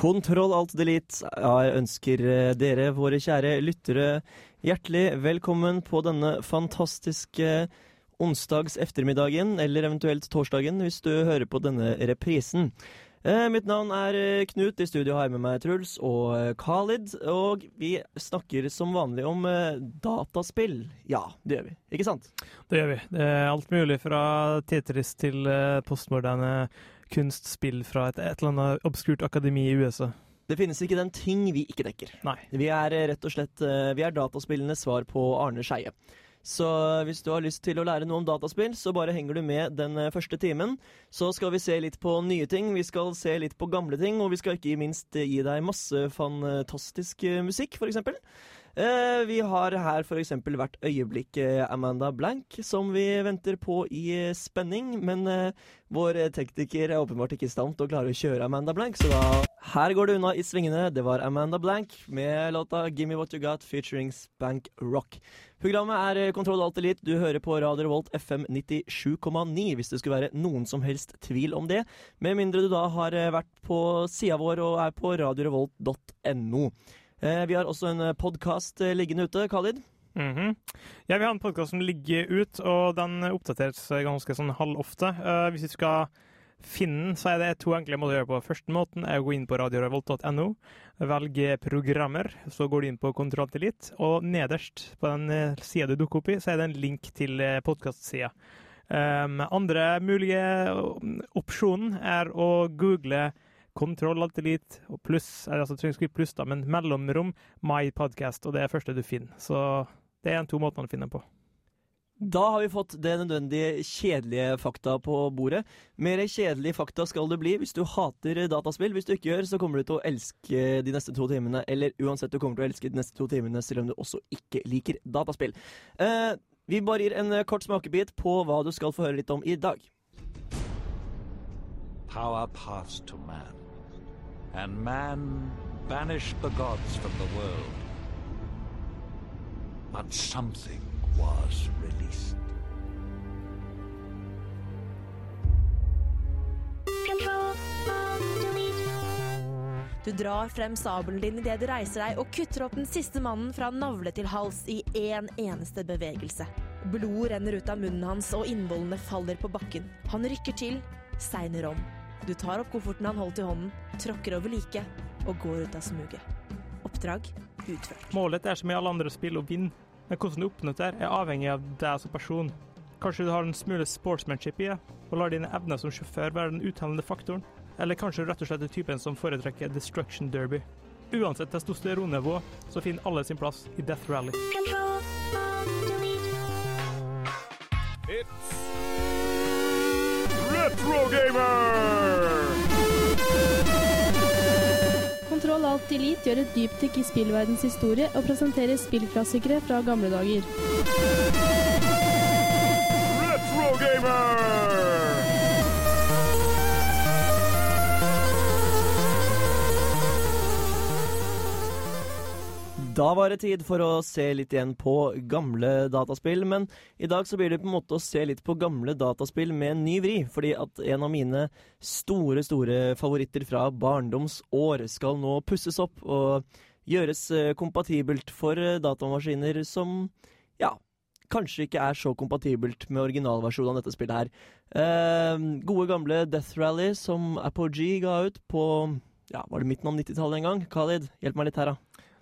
Kontroll alt delete. Jeg ønsker eh, dere, våre kjære lyttere, hjertelig velkommen på denne fantastiske onsdags ettermiddagen, eller eventuelt torsdagen, hvis du hører på denne reprisen. Eh, mitt navn er eh, Knut, i studio har jeg med meg Truls og Khalid, og vi snakker som vanlig om dataspill. Ja, det gjør vi, ikke sant? Det gjør vi. Det er alt mulig fra Tetris til eh, postmoderne kunstspill fra et, et eller annet obskurt akademi i USA. Det finnes ikke den ting vi ikke dekker. Nei. Vi er eh, rett og slett eh, Vi er dataspillenes svar på Arne Skeie. Så hvis du har lyst til å lære noe om dataspill, så bare henger du med den eh, første timen. Så skal vi se litt på nye ting, vi skal se litt på gamle ting, og vi skal ikke minst eh, gi deg masse fantastisk eh, musikk, for eksempel. Eh, vi har her eksempel hvert øyeblikk eh, Amanda Blank, som vi venter på i eh, spenning. Men eh, vår tekniker er åpenbart ikke i stand til å klare å kjøre Amanda Blank, så da Her går det unna i svingene. Det var Amanda Blank med låta 'Gimme What You Got' featuring Spank Rock. Programmet er eh, Kontroll Alt Elite. Du hører på Radio Revolt FM 97,9 hvis det skulle være noen som helst tvil om det. Med mindre du da har eh, vært på sida vår og er på radiorevolt.no. Eh, Vi har også en podkast liggende ute, Khalid. Mhm. Ja, vi har en podkast som ligger ut, og den oppdateres ganske sånn halvofte. Hvis vi skal finne den, så er det to enkle måter å gjøre på. Første måten er å gå inn på radiorevolt.no, velge programmer, så går du inn på Kontroll og nederst på den eh, sida du dukker opp i, så er det en link til podkastsida. Um, andre mulige eh, opsjonen er å google Kontroll Alt Elite og pluss, eller altså trenger ikke pluss da, men mellomrom My Podcast, og det er første du finner. Så det er en to måter man finner på. Da har vi fått det nødvendige kjedelige fakta på bordet. Mer kjedelige fakta skal det bli hvis du hater dataspill. Hvis du ikke gjør, så kommer du til å elske de neste to timene. Eller uansett, du kommer til å elske de neste to timene selv om du også ikke liker dataspill. Eh, vi bare gir en eh, kort smakebit på hva du skal få høre litt om i dag. Power passed to man, and man banished the gods from the world. But something was released. Du drar frem sabelen din idet du reiser deg og kutter opp den siste mannen fra navle til hals i én eneste bevegelse. Blod renner ut av munnen hans, og innvollene faller på bakken. Han rykker til, segner om. Du tar opp kofferten han holdt i hånden, tråkker over liket og går ut av smuget. Oppdrag utført. Målet er som i alle andre spill å vinne, men hvordan du oppnår det, er avhengig av deg som person. Kanskje du har en smule sportsmanship i deg, og lar dine evner som sjåfør være den uttellende faktoren. Eller kanskje rett og slett er typen som foretrekker destruction derby. Uansett testosteronnivå, så finner alle sin plass i Death Rally. Retro Gamer! Kontroll Alt Elite gjør et dypdykk i spillverdens historie og presenterer spillklassikere fra gamle dager. Da var det tid for å se litt igjen på gamle dataspill, men i dag så blir det på en måte å se litt på gamle dataspill med en ny vri, fordi at en av mine store, store favoritter fra barndomsår skal nå pusses opp og gjøres eh, kompatibelt for eh, datamaskiner som, ja, kanskje ikke er så kompatibelt med originalversjonen av dette spillet her. Eh, gode gamle Death Rally som Apogee ga ut på, ja, var det midten av 90-tallet en gang? Khalid, hjelp meg litt her da.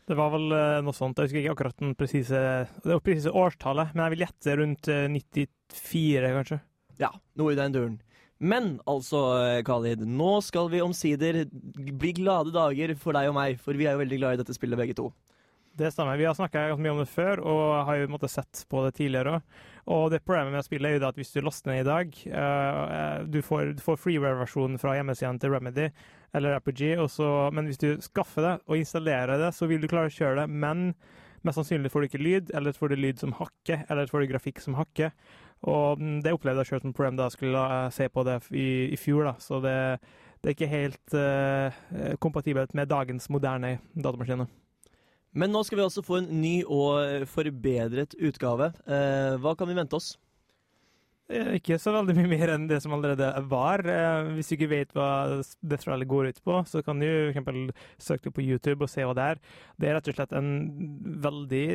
Det var vel eh, noe sånt, jeg husker ikke akkurat den presise, årstallet, men jeg vil gjette rundt eh, 94, kanskje. Ja, noe i den duren. Men altså, eh, Khalid, nå skal vi omsider bli glade dager for deg og meg, for vi er jo veldig glad i dette spillet begge to. Det stemmer. Vi har snakka mye om det før, og har jo måttet sett på det tidligere òg. Og det problemet med å spille er jo at hvis du laster ned i dag uh, Du får, får freeware-versjonen fra hjemmesiden til Remedy eller Apogee, og så, men hvis du skaffer det og installerer det, så vil du klare å kjøre det, men mest sannsynlig får du ikke lyd, eller får du lyd som hakker, eller får du grafikk som hakker. Og mm, det opplevde jeg sjøl som problem da jeg skulle eh, se på det i, i fjor, da. Så det, det er ikke helt uh, kompatibelt med dagens moderne datamaskiner. Men nå skal vi altså få en ny og forbedret utgave. Eh, hva kan vi vente oss? Eh, Ikke så veldig mye mer enn det som allerede var. Eh, Hvis du ikke vet hva Death Rally går ut på, så kan du eksempel søke det på YouTube og se hva det er. Det er rett og slett en veldig,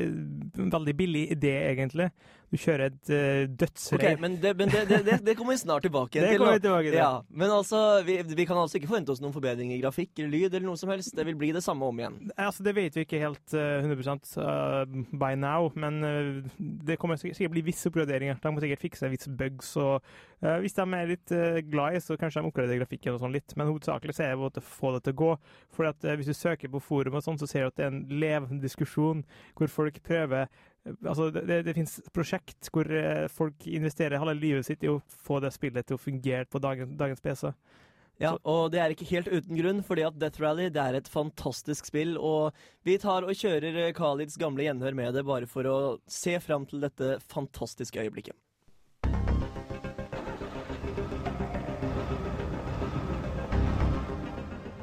veldig billig idé, egentlig. Du kjører et uh, Ok, men det, men det, det, det, kommer vi snart tilbake igjen Det kommer vi tilbake til. Ja, men altså, vi, vi kan altså ikke forvente oss noen forbedring i grafikk eller lyd eller noe som helst. Det vil bli det samme om igjen. Altså, det vet vi ikke helt eh, 100 uh, by now, men eh, det kommer sikkert bli visse oppgraderinger. De må sikkert fikse visse bugs. Og, uh, hvis de er litt uh, glad i, så kanskje de oppgraderer grafikken og sånn litt. Men hovedsakelig så er det å få det til å gå. For at, uh, hvis du søker på forum, og sånn, så ser du at det er en levende diskusjon hvor folk prøver Altså, det, det, finnes prosjekt hvor eh, folk investerer halve livet sitt i å få det spillet til å fungere på dagens, dagens PC. Ja, og det er ikke helt uten grunn, fordi at Death Rally det er et fantastisk spill. Og vi tar og kjører eh, Khalids gamle gjenhør med det, bare for å se fram til dette fantastiske øyeblikket.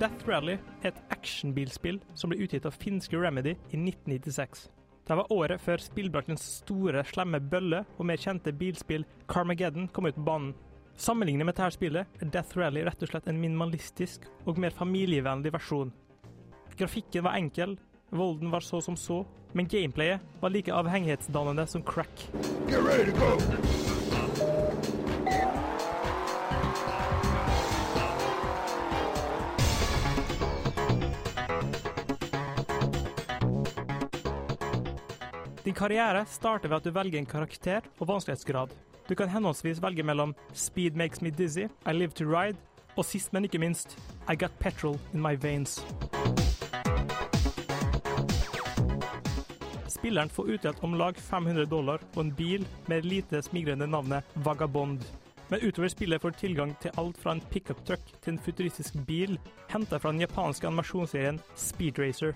Death Rally er et actionbilspill som ble utgitt av finske Remedy i 1996. Det var året før spillbransjens store, slemme bølle og mer kjente bilspill Carmageddon kom ut på banen. Sammenlignet med dette spillet er Death Rally rett og slett en minimalistisk og mer familievennlig versjon. Grafikken var enkel, volden var så som så, men gameplayet var like avhengighetsdannende som crack. Get ready to go! Din karriere starter ved at du velger en karakter og vanskelighetsgrad. Du kan henholdsvis velge mellom Speed Makes Me Dizzy, I Live to Ride og sist, men ikke minst I Got Petrol In My Veins. Spilleren får utdelt om lag 500 dollar og en bil med det lite smigrende navnet Vagabond. Men utover spillet får du tilgang til alt fra en pickup truck til en futuristisk bil henta fra den japanske animasjonsserien Speed Racer.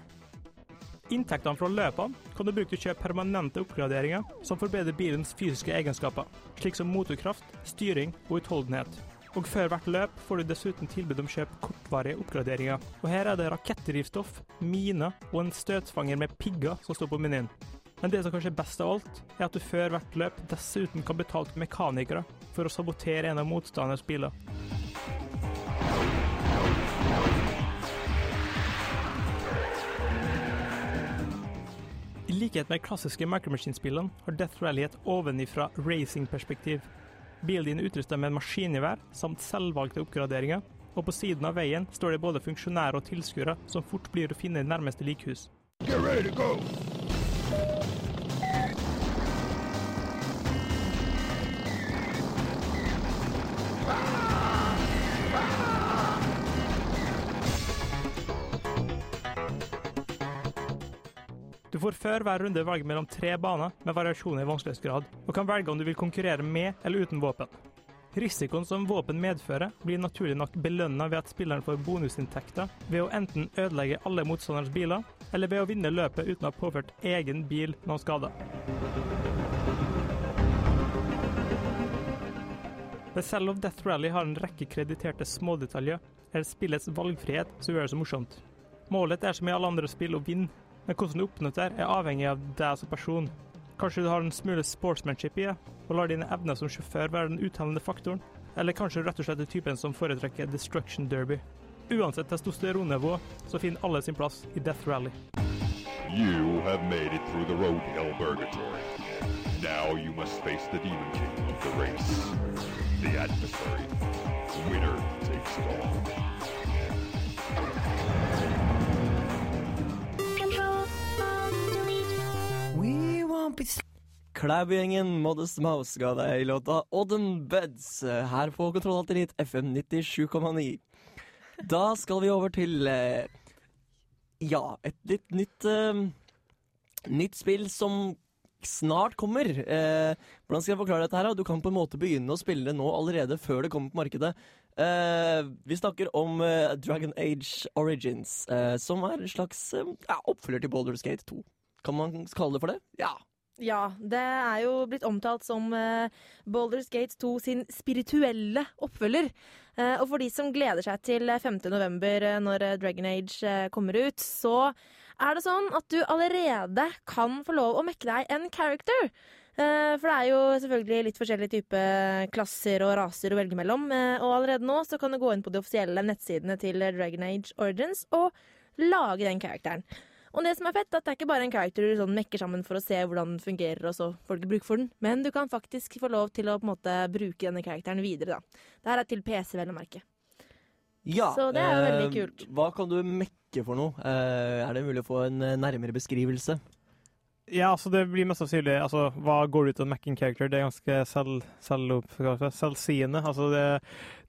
Inntektene fra løpene kan du bruke til å kjøpe permanente oppgraderinger som forbedrer bilens fysiske egenskaper, slik som motorkraft, styring og utholdenhet. Og før hvert løp får du dessuten tilbud om kjøp kortvarige oppgraderinger. Og her er det rakettdrivstoff, miner og en støtfanger med pigger som står på menyen. Men det som kanskje er best av alt, er at du før hvert løp dessuten kan betale mekanikere for å sabotere en av motstanders biler. I likhet med klassiske Micromachine-spillene har Death Rally et ovenifra racing-perspektiv. Bilen din er utrustet med maskingevær samt selvvalgte oppgraderinger, og på siden av veien står det både funksjonærer og tilskuere som fort blir å finne i nærmeste likhus. Get ready to go! Får før hver runde velge mellom tre baner med variasjoner i vanskelighetsgrad, og kan velge om du vil konkurrere med eller uten våpen. Risikoen som våpen medfører, blir naturlig nok belønna ved at spilleren får bonusinntekter ved å enten ødelegge alle motstanderens biler, eller ved å vinne løpet uten å ha påført egen bil noen skader. The Cell of Death Rally har en rekke krediterte smådetaljer, er det spillets valgfrihet som gjør det så morsomt. Målet er som i alle andre spill å vinne, men hvordan du oppnår det, er avhengig av deg som person. Kanskje du har en smule sportsmanship i deg, og lar dine evner som sjåfør være den uttellende faktoren, eller kanskje rett og slett er typen som foretrekker destruction derby. Uansett testosteronnivå, så finner alle sin plass i Death Rally. You have made it through the road hell burgatory. Now you must face the demon king of the race. The adversary. Winner takes it all. Won't be Modest Mouse ga deg låta Odden Beds her på Kontroll FM 97,9. Da skal vi over til eh, ja, et litt nytt eh, Nytt spill som snart kommer. Eh, hvordan skal jeg forklare dette her? Du kan på en måte begynne å spille det nå allerede før det kommer på markedet. Eh, vi snakker om eh, Dragon Age Origins, eh, som er en slags oppfølger til Baldur's Gate 2. Kan man kalle det for det? Ja. Ja, det er jo blitt omtalt som uh, Baldur's Gate 2 sin spirituelle oppfølger. Uh, og for de som gleder seg til 5. november eh, når eh, Dragon Age uh, kommer ut, så er det sånn at du allerede kan få lov å mekke deg en character. Eh, for det er jo selvfølgelig litt forskjellige typer klasser og raser å velge mellom. eh, og allerede nå så kan du gå inn på de offisielle nettsidene til eh, Dragon Age Origins og lage den karakteren. Og det som er fett, er at det er ikke bare en karakter du sånn mekker sammen for å se hvordan den fungerer, og så får du ikke bruk for den, men du kan faktisk få lov til å på en måte bruke denne karakteren videre. da. Det her er til PC, vel å merke. ja. Så det er jo veldig eh, kult. Hva kan du mekke for noe? Eh, er det mulig å få en eh, nærmere beskrivelse? Ja, altså det blir mest sannsynlig altså, Hva går ut av Macking character? Det er ganske selv, selv, selvsigende. Altså,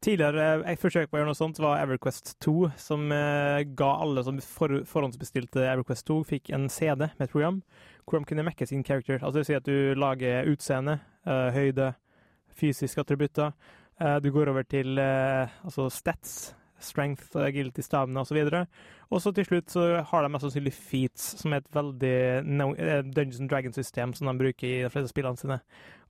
tidligere jeg forsøk på å gjøre noe sånt var Everquest 2, som eh, ga alle som for, forhåndsbestilte Everquest 2, fikk en CD med et program hvor de kunne mekke sin character. Altså det vil si at du lager utseende, eh, høyde, fysiske attributter. Eh, du går over til eh, altså stats, strength, agility, stamina osv. Og så til slutt så har de mest sannsynlig feats, som er et veldig eh, Dungeons and Dragons-system som de bruker i de fleste spillene sine.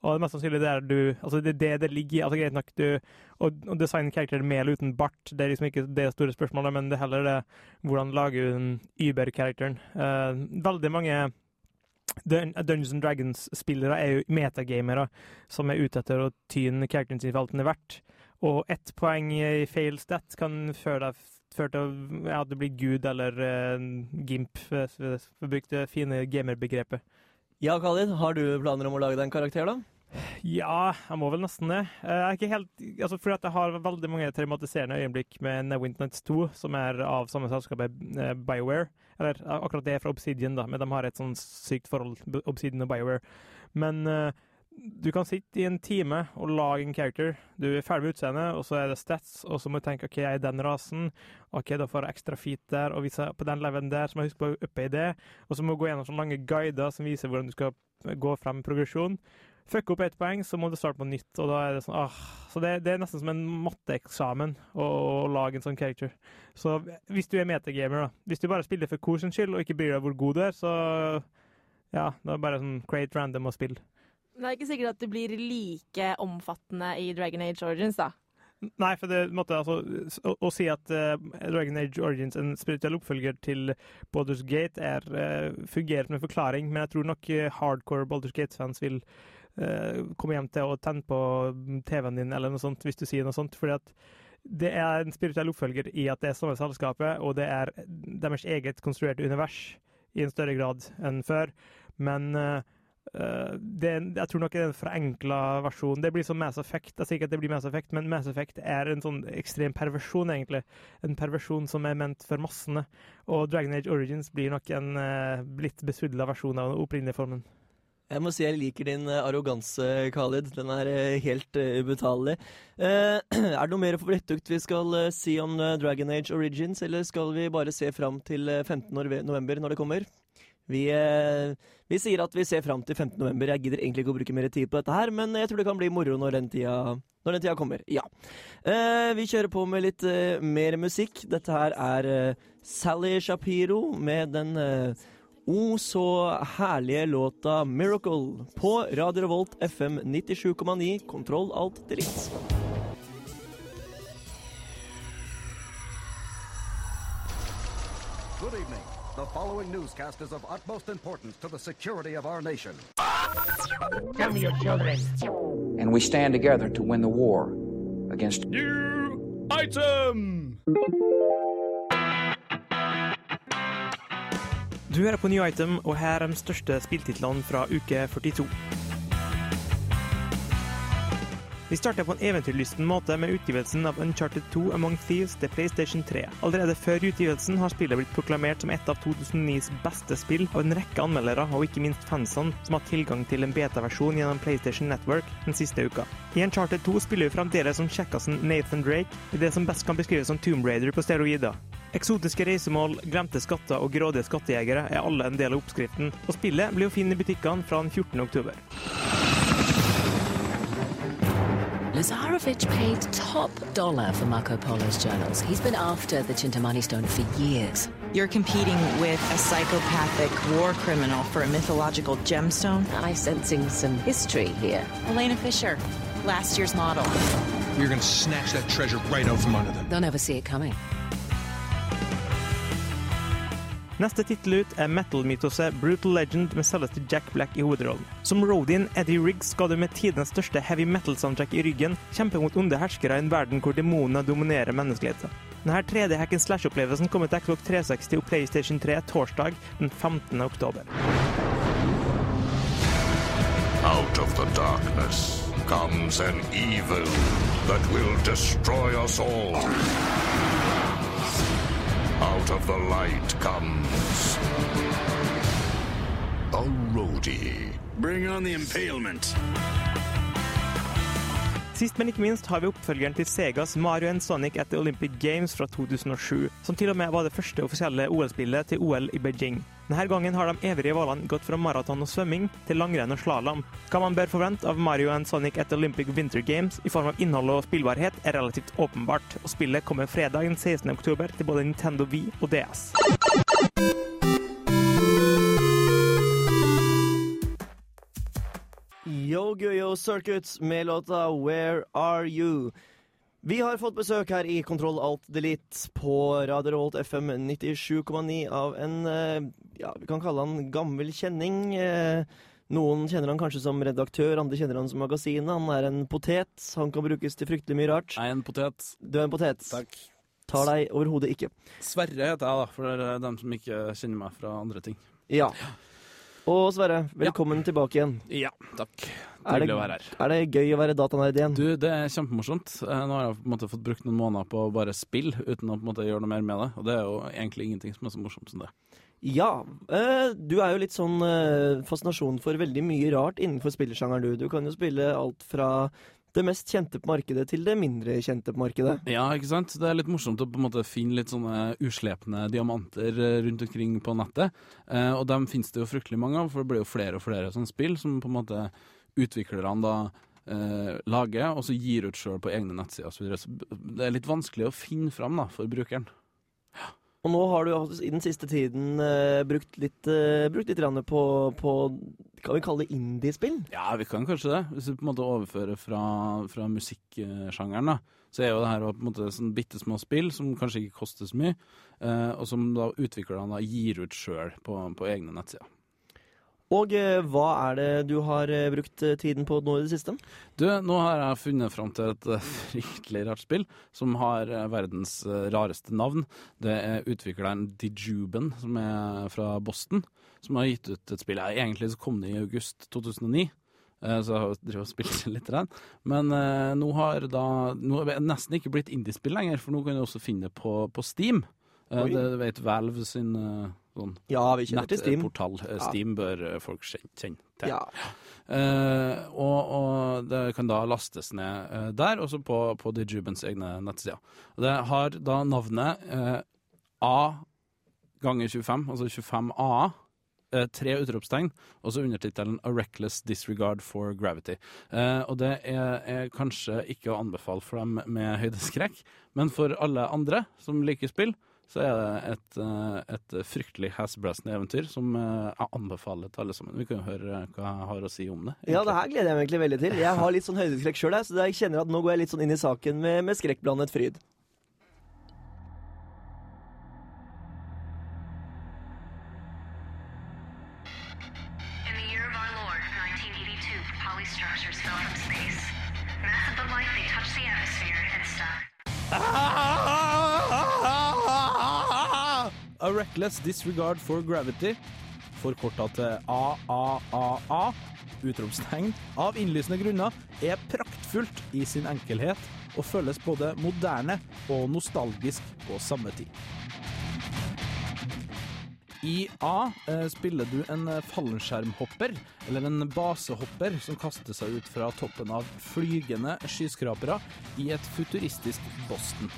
Og det er mest sannsynlig der du Altså, det er det det ligger i. Altså, greit nok, du Å designe karakterer med eller uten bart, det er liksom ikke det store spørsmålet, men det er heller det hvordan lager du den Uber-karakteren. Uh, veldig mange Dun Dungeons and Dragons-spillere er jo metagamere som er ute etter å tyne karakteren sin for alt den er verdt. Og ett poeng i fail stat kan føre deg føre til at du blir gud eller uh, gimp, for å bruke det fine gamerbegrepet. Ja, Khalid, har du planer om å lage deg en karakter, da? Ja, jeg må vel nesten det. Eh, Jeg er ikke helt, altså fordi at jeg har veldig mange traumatiserende øyeblikk med Neverwinter Nights 2, som er av samme selskap, eh, BioWare. Eller eh, akkurat det er fra Obsidian, da, men de har et sånn sykt forhold, Obsidian og BioWare. Men eh, du kan sitte i en time og lage en character. Du er ferdig med utseendet, og så er det stats, og så må du tenke OK, jeg er den rasen. OK, da får jeg ekstra feet der, og hvis jeg på den levelen der, så må jeg huske på å uppe i det. Og så må du gå gjennom sånne lange guider som viser hvordan du skal gå frem progresjon. Fucke opp ett poeng, så må du starte på nytt. og da er det sånn, ah. Så det, det er nesten som en matteeksamen å, å lage en sånn character. Så hvis du er metagamer, da. Hvis du bare spiller for korsens skyld og ikke bryr deg hvor god du er, så ja, det er bare sånn create random og spill. Det er ikke sikkert at det blir like omfattende i Dragon Age Origins, da. Nei, for det måtte altså å, å si at uh, Dragon Age Origins, en spirituell oppfølger til Baldur's Gate, er, uh, fungerer som en forklaring, men jeg tror nok eh, hardcore Baldur's Gate-fans vil uh, komme hjem til å tenne på TV-en din eller noe sånt, hvis du sier noe sånt. fordi at det er en spirituell oppfølger i at det er samme selskapet, og det er deres eget konstruerte univers i en større grad enn før. Men eh, eh, det, er- jeg tror nok det er en forenkla versjon. Det blir som Mass Effect. Jeg sier ikke at det blir Mass Effect, men Mass Effect er en sånn ekstrem perversjon, egentlig. En perversjon som er ment for massene. Og Dragon Age Origins blir nok en uh, litt besudla versjon av den opprinnelige formen. Jeg må si jeg liker din eh, arroganse, Khalid. Den er eh, helt ubetalelig. Eh, er det noe mer forrettugt vi skal eh, si om eh, Dragon Age Origins, eller skal vi bare se fram til eh, 15. november når det kommer? Vi, eh, vi sier at vi ser fram til 15. november. Jeg gidder egentlig ikke å bruke mer tid på dette her, men jeg tror det kan bli moro når den tida, når den tida kommer. Ja. Eh, vi kjører på med litt eh, mer musikk. Dette her er Sally Shapiro med den O oh, så herlige låta 'Miracle' på Radio Revolt FM 97,9, kontroll alt delete. Good evening. The following newscast is of utmost importance to the security of our nation. Tell me your children. and we stand together to win the war against New item! Du hører på New Item, og her er de største spilltitlene fra uke 42. Vi starter på en eventyrlysten måte med utgivelsen av Uncharted 2 Among Thieves til PlayStation 3. Allerede før utgivelsen har spillet blitt proklamert som et av 2009s beste spill av en rekke anmeldere, og ikke minst fansene, som har tilgang til en beta-versjon gjennom PlayStation Network den siste uka. I Uncharted 2 spiller vi fremdeles som kjekkasen Nathan Drake i det som best kan beskrives som Tomb Raider på steroider. Eksotiske reisemål, glemte skatter og grådige skattejegere er alle en del av oppskriften, og spillet blir å finne i butikkene fra den 14. oktober. Lazarovich paid top dollar for Marco Polo's journals. He's been after the Chintamani stone for years. You're competing with a psychopathic war criminal for a mythological gemstone? I'm sensing some history here. Elena Fisher, last year's model. You're gonna snatch that treasure right out from under them. They'll never see it coming. Neste tittel ut er metal-mytoset Brutal Legend med selveste Jack Black i hovedrollen. Som Rodin Eddie Riggs skal du med tidenes største heavy metal-soundtrack i ryggen kjempe mot onde herskere i en verden hvor demonene dominerer menneskeligheten. Denne 3D hack slash-opplevelsen kommer til Xbox 360 og PlayStation 3 torsdag den 15. oktober. Out of the darkness comes an evil that will destroy us all. Out of the light comes a roadie. Bring on the impalement. Sist, men ikke minst har vi oppfølgeren til Segas Mario Sonic the Olympic Games fra 2007, som til og med var det første offisielle OL-spillet til OL i Beijing. Denne gangen har de evige hvalene gått fra maraton og svømming til langrenn og slalåm. Hva man bør forvente av Mario Sonic the Olympic Winter Games i form av innhold og spillbarhet, er relativt åpenbart, og spillet kommer fredag den 16. oktober til både Nintendo Wii og DS. Yo Yo Circuits med låta Where Are You? Vi har fått besøk her i Kontroll Alt Delete på Radio Revolt FM 97,9 av en eh, ja, vi kan kalle han gammel kjenning. Eh, Noen kjenner han kanskje som redaktør, andre kjenner han som magasinet. Han er en potet. Han kan brukes til fryktelig mye rart. Jeg er en potet. Du er en potet. Takk. Tar deg overhodet ikke. Sverre heter jeg, da, for det er dem som ikke kjenner meg fra andre ting. Ja. Og Sverre, velkommen tilbake igjen. Ja, takk. Er det, Trivelig å være her. er det gøy å være datanerd igjen? Du, det er kjempemorsomt. Eh, Nå har jeg på en måte fått brukt noen måneder på å bare spille uten å på en måte gjøre noe mer med det. Og det er jo egentlig ingenting som er så morsomt som det. Ja. eh, du er jo litt sånn eh, fascinasjon for veldig mye rart innenfor spillersjangeren, du. Du kan jo spille alt fra det mest kjente på markedet til det mindre kjente på markedet. Ja, ikke sant? Det er litt morsomt å på en måte finne litt sånne uslepne diamanter eh, rundt omkring på nettet. Eh, og dem finnes det jo fryktelig mange av, for det blir jo flere og flere sånne spill som på en måte utviklerne da eh, lager, og så gir ut sjøl på egne nettsider osv. Så videre. så det er litt vanskelig å finne fram da, for brukeren. Og nå har du i den siste tiden uh, brukt litt, uh, brukt litt på, på Kan vi kalle det indiespill? Ja, vi kan kanskje det. Hvis vi på en måte overfører fra, fra musikksjangeren, da, så er jo det her på en måte sånn bitte små spill som kanskje ikke koster så mye, uh, og som da utviklerne da gir ut sjøl på, på egne nettsider. Og eh, hva er det du har eh, brukt eh, tiden på nå i det siste? Du, nå har jeg funnet fram til et fryktelig rart spill som har verdens rareste navn. Det er utvikleren Dijuben, som er fra Boston, som har gitt ut et spill. Egentlig så kom det i august 2009. eh, Så jeg har drevet og spilt litt. Der. Men eh, nå har da Nå er det nesten ikke blitt indiespill lenger, for nå kan du også finne det på, på Steam. Eh, Oi. det, vet Valve sin sånn Ja, vi kjenner til Steam. Eh, Steam bør eh, folk kjenne, til. Ja. Uh, og, og det kan da lastes ned uh, der, også på, på Dijubens egne nettsider. Det har da navnet uh, A ganger 25, altså 25A. eh, Tre utropstegn, og så undertittelen 'A Reckless Disregard for Gravity'. Eh, og det er, er kanskje ikke å anbefale for dem med høydeskrekk, men for alle andre som liker spill, så er det et, eh, et fryktelig hasbrassende eventyr som eh, jeg anbefaler til alle sammen. Vi kan jo høre hva jeg har å si om det. Ja, det her gleder jeg meg egentlig veldig til. Jeg har litt sånn høydeskrekk sjøl, så jeg kjenner at nå går jeg litt sånn inn i saken med, med skrekkblandet fryd. Reckless Disregard for Gravity, forkorta til AAAA, utropstegn, av innlysende grunner, er praktfullt i sin enkelhet og føles både moderne og nostalgisk på samme tid. I A eh, spiller du en eh, fallskjermhopper, eller en basehopper, som kaster seg ut fra toppen av flygende skyskrapere i et futuristisk Boston.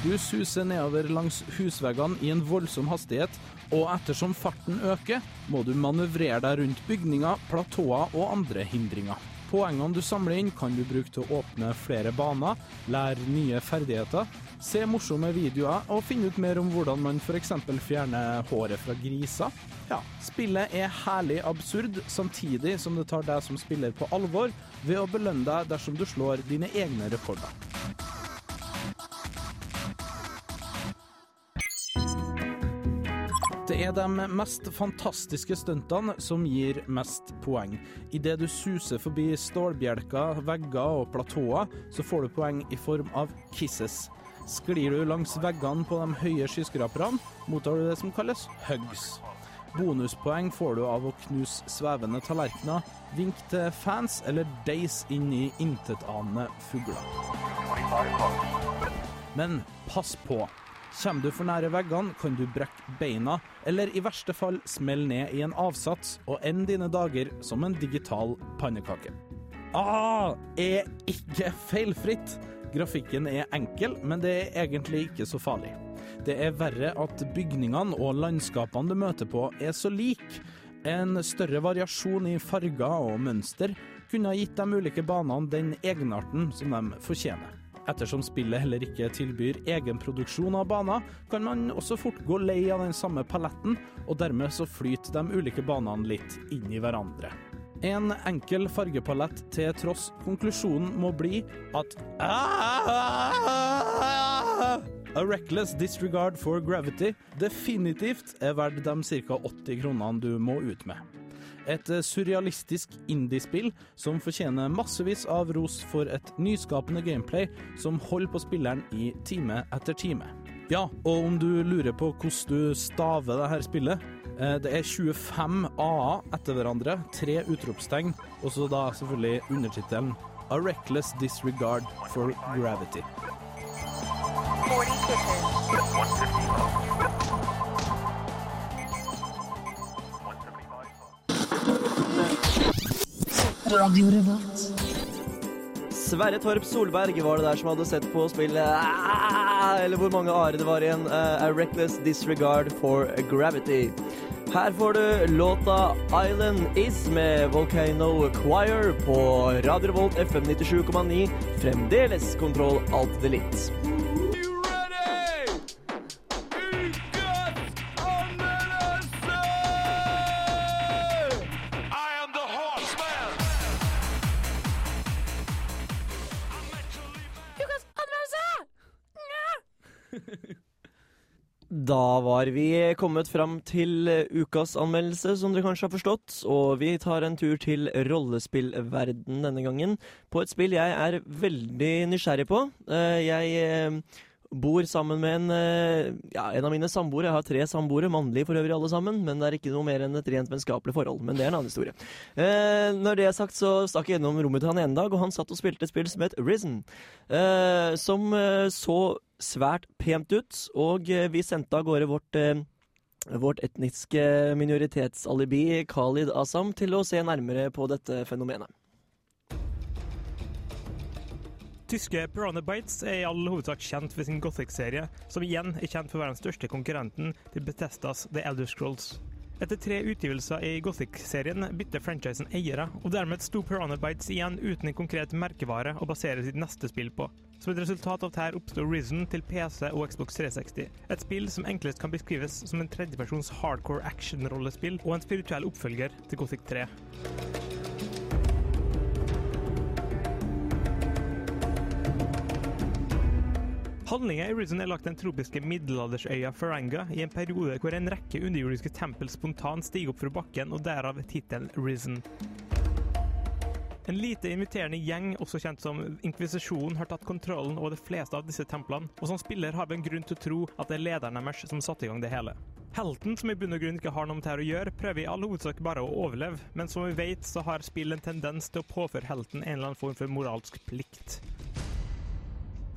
Du suser nedover langs husveggene i en voldsom hastighet, og ettersom farten øker, må du manøvrere deg rundt bygninger, platåer og andre hindringer. Poengene du samler inn, kan du bruke til å åpne flere baner, lære nye ferdigheter, se morsomme videoer og finne ut mer om hvordan man f.eks. fjerner håret fra griser. Ja, spillet er herlig absurd, samtidig som det tar deg som spiller på alvor ved å belønne deg dersom du slår dine egne rekorder. Er de mest fantastiske stuntene som gir mest poeng. Idet du suser forbi stålbjelker, vegger og platåer, så får du poeng i form av kisses. Sklir du langs veggene på de høye skyskraperne, mottar du det som kalles hugs. Bonuspoeng får du av å knuse svevende tallerkener, vinke til fans eller deise inn i intetanende fugler. Men pass på. Kommer du for nære veggene, kan du brekke beina, eller i verste fall smelle ned i en avsats og ende dine dager som en digital pannekake. Ah, er ikke feilfritt. Grafikken er enkel, men det er egentlig ikke så farlig. Det er verre at bygningene og landskapene du møter på er så like. En større variasjon i farger og mønster kunne ha gitt de ulike banene den egenarten som de fortjener. Ettersom spillet heller ikke tilbyr egenproduksjon av baner, kan man også fort gå lei av den samme paletten, og dermed så flyter de ulike banene litt inn i hverandre. En enkel fargepalett til tross, konklusjonen må bli at A reckless disregard for gravity definitivt er verdt de ca. 80 kronene du må ut med. Et surrealistisk indiespill som fortjener massevis av ros for et nyskapende gameplay som holder på spilleren i time etter time. Ja, og om du lurer på hvordan du staver det her spillet, eh, det er 25 A-er etter hverandre, tre utropstegn, og så da selvfølgelig undertittelen A reckless disregard for gravity. 40 Sverre Torp Solberg var det der som hadde sett på spillet ah, Eller hvor mange are det var igjen. eh, A Reckless Disregard for Gravity. Her får du låta Island Is med Volcano Choir på Radio Revolt FM 97,9. Fremdeles kontroll alt delete. Da var vi kommet fram til ukas anmeldelse, som dere kanskje har forstått. Og vi tar en tur til rollespillverden denne gangen, på et spill jeg er veldig nysgjerrig på. Eh, Jeg eh, bor sammen med en, eh, ja, en av mine samboere. Jeg har tre samboere, mannlige for øvrig alle sammen, men det er ikke noe mer enn et rent vennskapelig forhold. Men det er en annen historie. Når det er sagt, så stakk jeg gjennom rommet til han en dag, og han satt og spilte et spill som het Risen. Som så svært pent ut, og eh, vi sendte av gårde vårt eh, vårt etniske minoritetsalibi Khalid Asam til å se nærmere på dette fenomenet. Tyske Piranha Bytes er i all hovedsak kjent for sin Gothic-serie, som igjen er kjent for å være den største konkurrenten til Bethesdas The Elder Scrolls. Etter tre utgivelser i Gothic-serien bytter franchisen eiere, og dermed sto Piranha Bytes igjen uten en konkret merkevare å basere sitt neste spill på. Som et resultat av dette oppstod Risen til PC og Xbox 360. Et spill som enklest kan beskrives som en tredjepersons hardcore action-rollespill og en spirituell oppfølger til Gothic 3. Handlinga i Risen er lagt den tropiske middelaldersøya Faranga i en periode hvor en rekke underjordiske tempel spontant stiger opp fra bakken, og derav tittelen Risen. En lite inviterende gjeng, også kjent som Inkvisisjonen, har tatt kontrollen over de fleste av disse templene, og som spiller har vi en grunn til å tro at det er lederen deres som satte i gang det hele. Helten, som i bunn og grunn ikke har noe med det å gjøre, prøver i all hovedsak bare å overleve, men som vi vet, så har spill en tendens til å påføre helten en eller annen form for moralsk plikt.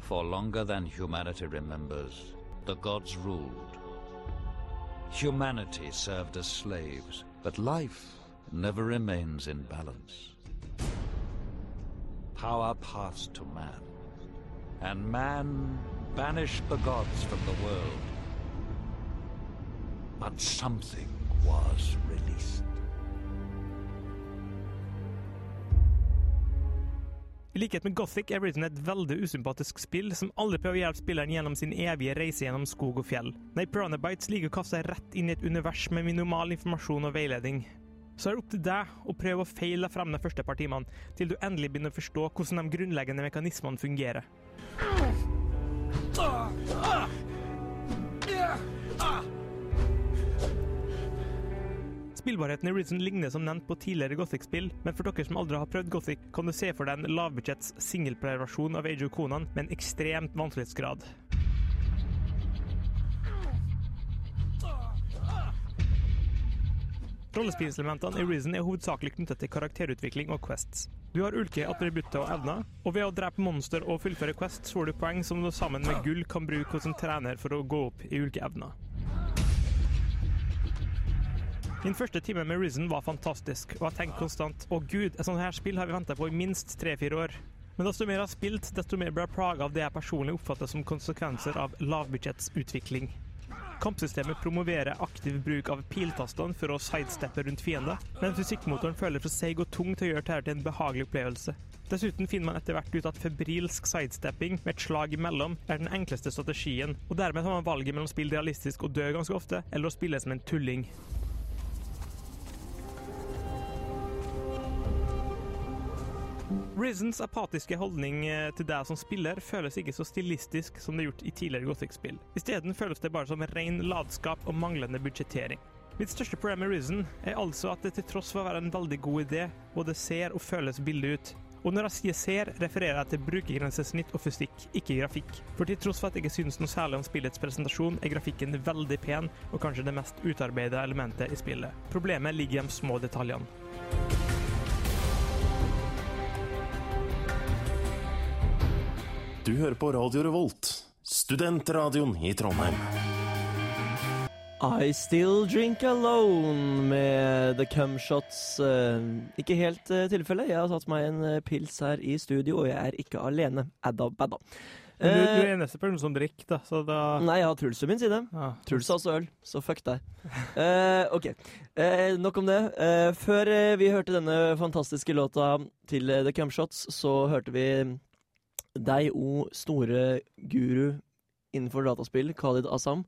For longer than humanity remembers, the gods ruled. Humanity served as slaves, but life never remains in balance. Power passed to man, and man banished the gods from the world. But something was released. I likhet med Gothic er Risen et veldig usympatisk spill som aldri prøver å hjelpe spilleren gjennom sin evige reise gjennom skog og fjell. Nei, Piranha Bytes liker å kaste seg rett inn i et univers med minimal informasjon og veiledning. Så er det opp til deg å prøve å feile deg frem de første par timene, til du endelig begynner å forstå hvordan de grunnleggende mekanismene fungerer. Spillbarheten i Risen ligner som nevnt på tidligere Gothic-spill, men for dere som aldri har prøvd Gothic, kan du se for deg en lavbudsjetts singleplayer-versjon av Age of Conan med en ekstremt vanskelighetsgrad. Rollespillelementene i Risen er hovedsakelig knyttet til karakterutvikling og quests. Du har ulike attributter og evner, og ved å drepe monster og fullføre quest, får du poeng som du sammen med gull kan bruke hos en trener for å gå opp i ulike evner. Min første time med Risen var fantastisk, og jeg tenkte konstant å gud, et sånt her spill har vi venta på i minst tre-fire år. Men desto mer jeg har spilt, desto mer blir jeg plaga av det jeg personlig oppfatter som konsekvenser av lavbudsjettsutvikling. Kampsystemet promoverer aktiv bruk av piltastene for å sidesteppe rundt fiender, men fysikkmotoren føler for seig og tung til å gjøre dette til en behagelig opplevelse. Dessuten finner man etter hvert ut at febrilsk sidestepping med et slag imellom er den enkleste strategien, og dermed har man valget mellom å spille realistisk og dø ganske ofte, eller å spille som en tulling. Risens apatiske holdning eh, til deg som spiller føles ikke så stilistisk som det er gjort i tidligere Gothic-spill. Isteden føles det bare som ren latskap og manglende budsjettering. Mitt største problem med Risen er altså at det til tross for å være en veldig god idé, både ser og føles billig ut. Og når jeg sier ser, refererer jeg til brukergrensesnitt og fysikk, ikke grafikk. For til tross for at jeg ikke synes noe særlig om spillets presentasjon, er grafikken veldig pen, og kanskje det mest utarbeida elementet i spillet. Problemet ligger i de små detaljene. Du hører på Radio Revolt, studentradioen i Trondheim. I Still Drink Alone med The Cumshots. Uh, ikke helt uh, tilfelle. Jeg har tatt meg en uh, pils her i studio, og jeg er ikke alene. Adda badda. Men du, du er eneste person som drikker, da, så da Nei, jeg har Truls ved min side. Ja. Truls har også øl, så fuck deg. uh, OK. uh, nok om det. Uh, før eh, vi hørte denne fantastiske låta til eh, The Cumshots, så hørte vi deg, o store guru innenfor dataspill, Khalid Asam,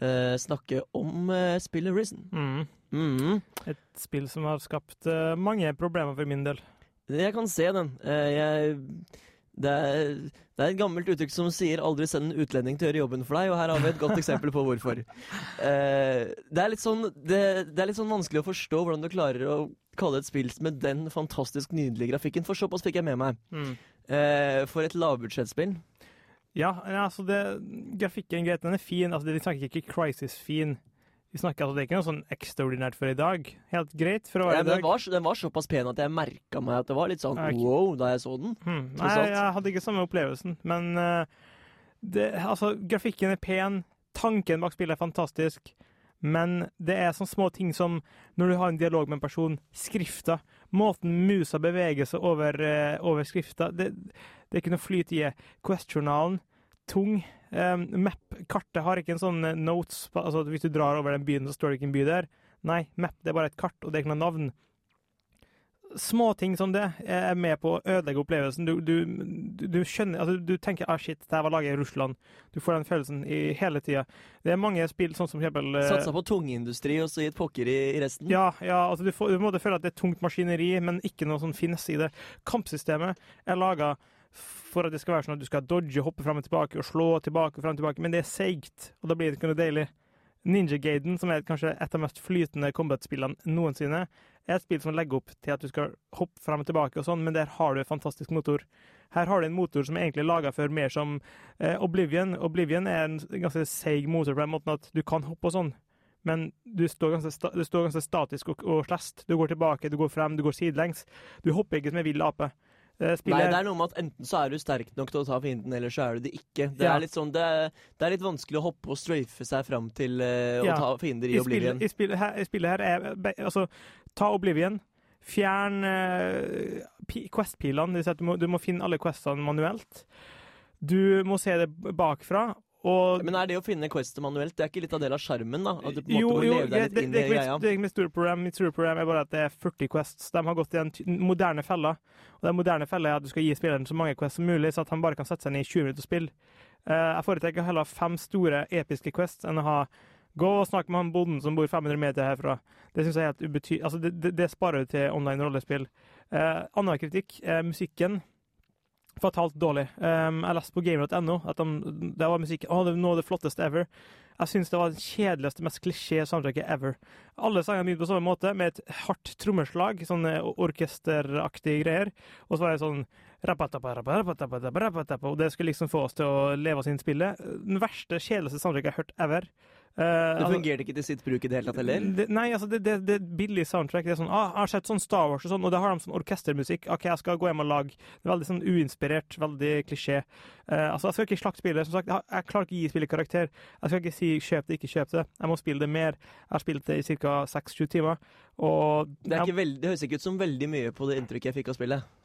eh, snakke om eh, spillet Risen. Mm. Mhm. Et spill som har skapt eh, mange problemer for min del. Jeg kan se den. Eh, jeg, det, er, det er et gammelt uttrykk som sier 'aldri send en utlending til å gjøre jobben for deg', og her har vi et godt eksempel på hvorfor. Eh, det, er litt sånn, det, det er litt sånn vanskelig å forstå hvordan du klarer å kalle et spill med den fantastisk nydelige grafikken, for såpass fikk jeg med meg. Mm. Eh, for et lavbudsjettspill. Ja, altså det, grafikken greit, den er fin. Altså, vi snakker ikke Crisis-fin. Vi snakker altså, Det er ikke noe sånn ekstraordinært for i dag. Helt greit for å være Ja, i dag. den, var, den var såpass pen at jeg merka meg at det var litt sånn okay. wow da jeg så den. Hmm. Nei, jeg hadde ikke samme opplevelsen, men uh, det, altså, grafikken er pen, tanken bak spillet er fantastisk, men det er sånne små ting som når du har en dialog med en person, skrifta, måten musa beveger seg over, eh, over skrifta, det, det er ikke noe flyt i. Quest-journalen, tung. Um, Map-kartet har ikke en sånn eh, notes, altså hvis du drar over den byen, så står det ikke en by der. Nei, map det er bare et kart, og det er ikke noe navn små ting som det er med på å ødelegge opplevelsen. Du, du, du, skjønner, altså, du tenker ah shit, det her var laget i Russland. Du får den følelsen i hele tida. Det er mange spill, sånn som eksempel eh, Satsa på tungindustri og så gitt pokker i, i resten. ja, ja, altså du, får, du må føle at det er tungt maskineri, men ikke noe sånn finesse i det. Kampsystemet er laga for at det skal være sånn at du skal dodge, hoppe fram og tilbake og slå tilbake og fram og tilbake, men det er seigt, og da blir det ikke noe deilig. Ninja Gaiden, som er kanskje et av de mest flytende combat-spillene noensinne, er et spill som legger opp til at du skal hoppe frem og tilbake og sånn, men der har du en fantastisk motor. Her har du en motor som er egentlig laga for mer som eh, Oblivion. Oblivion er en ganske seig motor på den måten at du kan hoppe og sånn, men du står ganske, sta du står ganske statisk og, og slest. Du går tilbake, du går frem, du går sidelengs. Du hopper ikke som en vill ape. Spiller. Nei, det er noe med at enten så er du sterk nok til å ta fienden, eller så er du det ikke. Det, Ja. er, litt sånn, det, er, det er litt vanskelig å hoppe og strafe seg fram til eh, å Ja. ta fiender i, Oblivion. Spillet, i, spillet her, I spillet her er Altså, ta Oblivion. Fjern uh, Quest-pilene. Du må, du må finne alle questene manuelt. Du må se det bakfra. Og Men er det å finne questet manuelt, det er ikke litt av del av sjarmen, da? At du på en jo, må jo, leve deg det, litt det, inn i er ikke greia? mitt, det er ikke mitt store problem. Mitt store problem er bare at det er 40 quests. De har gått i den moderne fella. Og den moderne fella er at du skal gi spilleren så mange quests som mulig, så at han bare kan sette seg ned i 20 minutter og spille. Uh, jeg foretrekker heller fem store, episke quests enn å ha Gå og snakk med han bonden som bor 500 meter herfra. Det synes jeg er helt ubety... Altså, det, det, sparer du til online rollespill. Eh, Annen kritikk er musikken. Fatalt dårlig. Um, jeg leste på gamer.no at de, det var musikk oh, det var noe av det flotteste ever. Jeg syns det var det kjedeligste, mest klisjé soundtracket ever. Alle sangene begynte på samme måte, med et hardt trommeslag, sånne orkesteraktige greier. Og så var det sånn Og det skulle liksom få oss til å leve oss inn i spillet. Den verste, kjedeligste soundtracket jeg har hørt ever. Eh, Det altså- fungerte ikke til sitt bruk i det hele tatt heller? det, nei, altså det, det, det billig soundtrack. Det er sånn, ah, jeg har sett sånn Star Wars og sånn, og det har de sånn orkestermusikk. OK, jeg skal gå hjem og lage Det er veldig sånn uinspirert, veldig klisjé. Uh, altså, jeg skal ikke slakte spillet. Som sagt, jeg, jeg klarer ikke å gi spillet karakter. Jeg skal ikke si kjøp det, ikke kjøp det. Jeg må spille det mer. Jeg har spilt det i ca. seks-sju timer. Og Det, er ikke veld, det høres ikke ut som veldig mye på det inntrykket jeg fikk av spillet.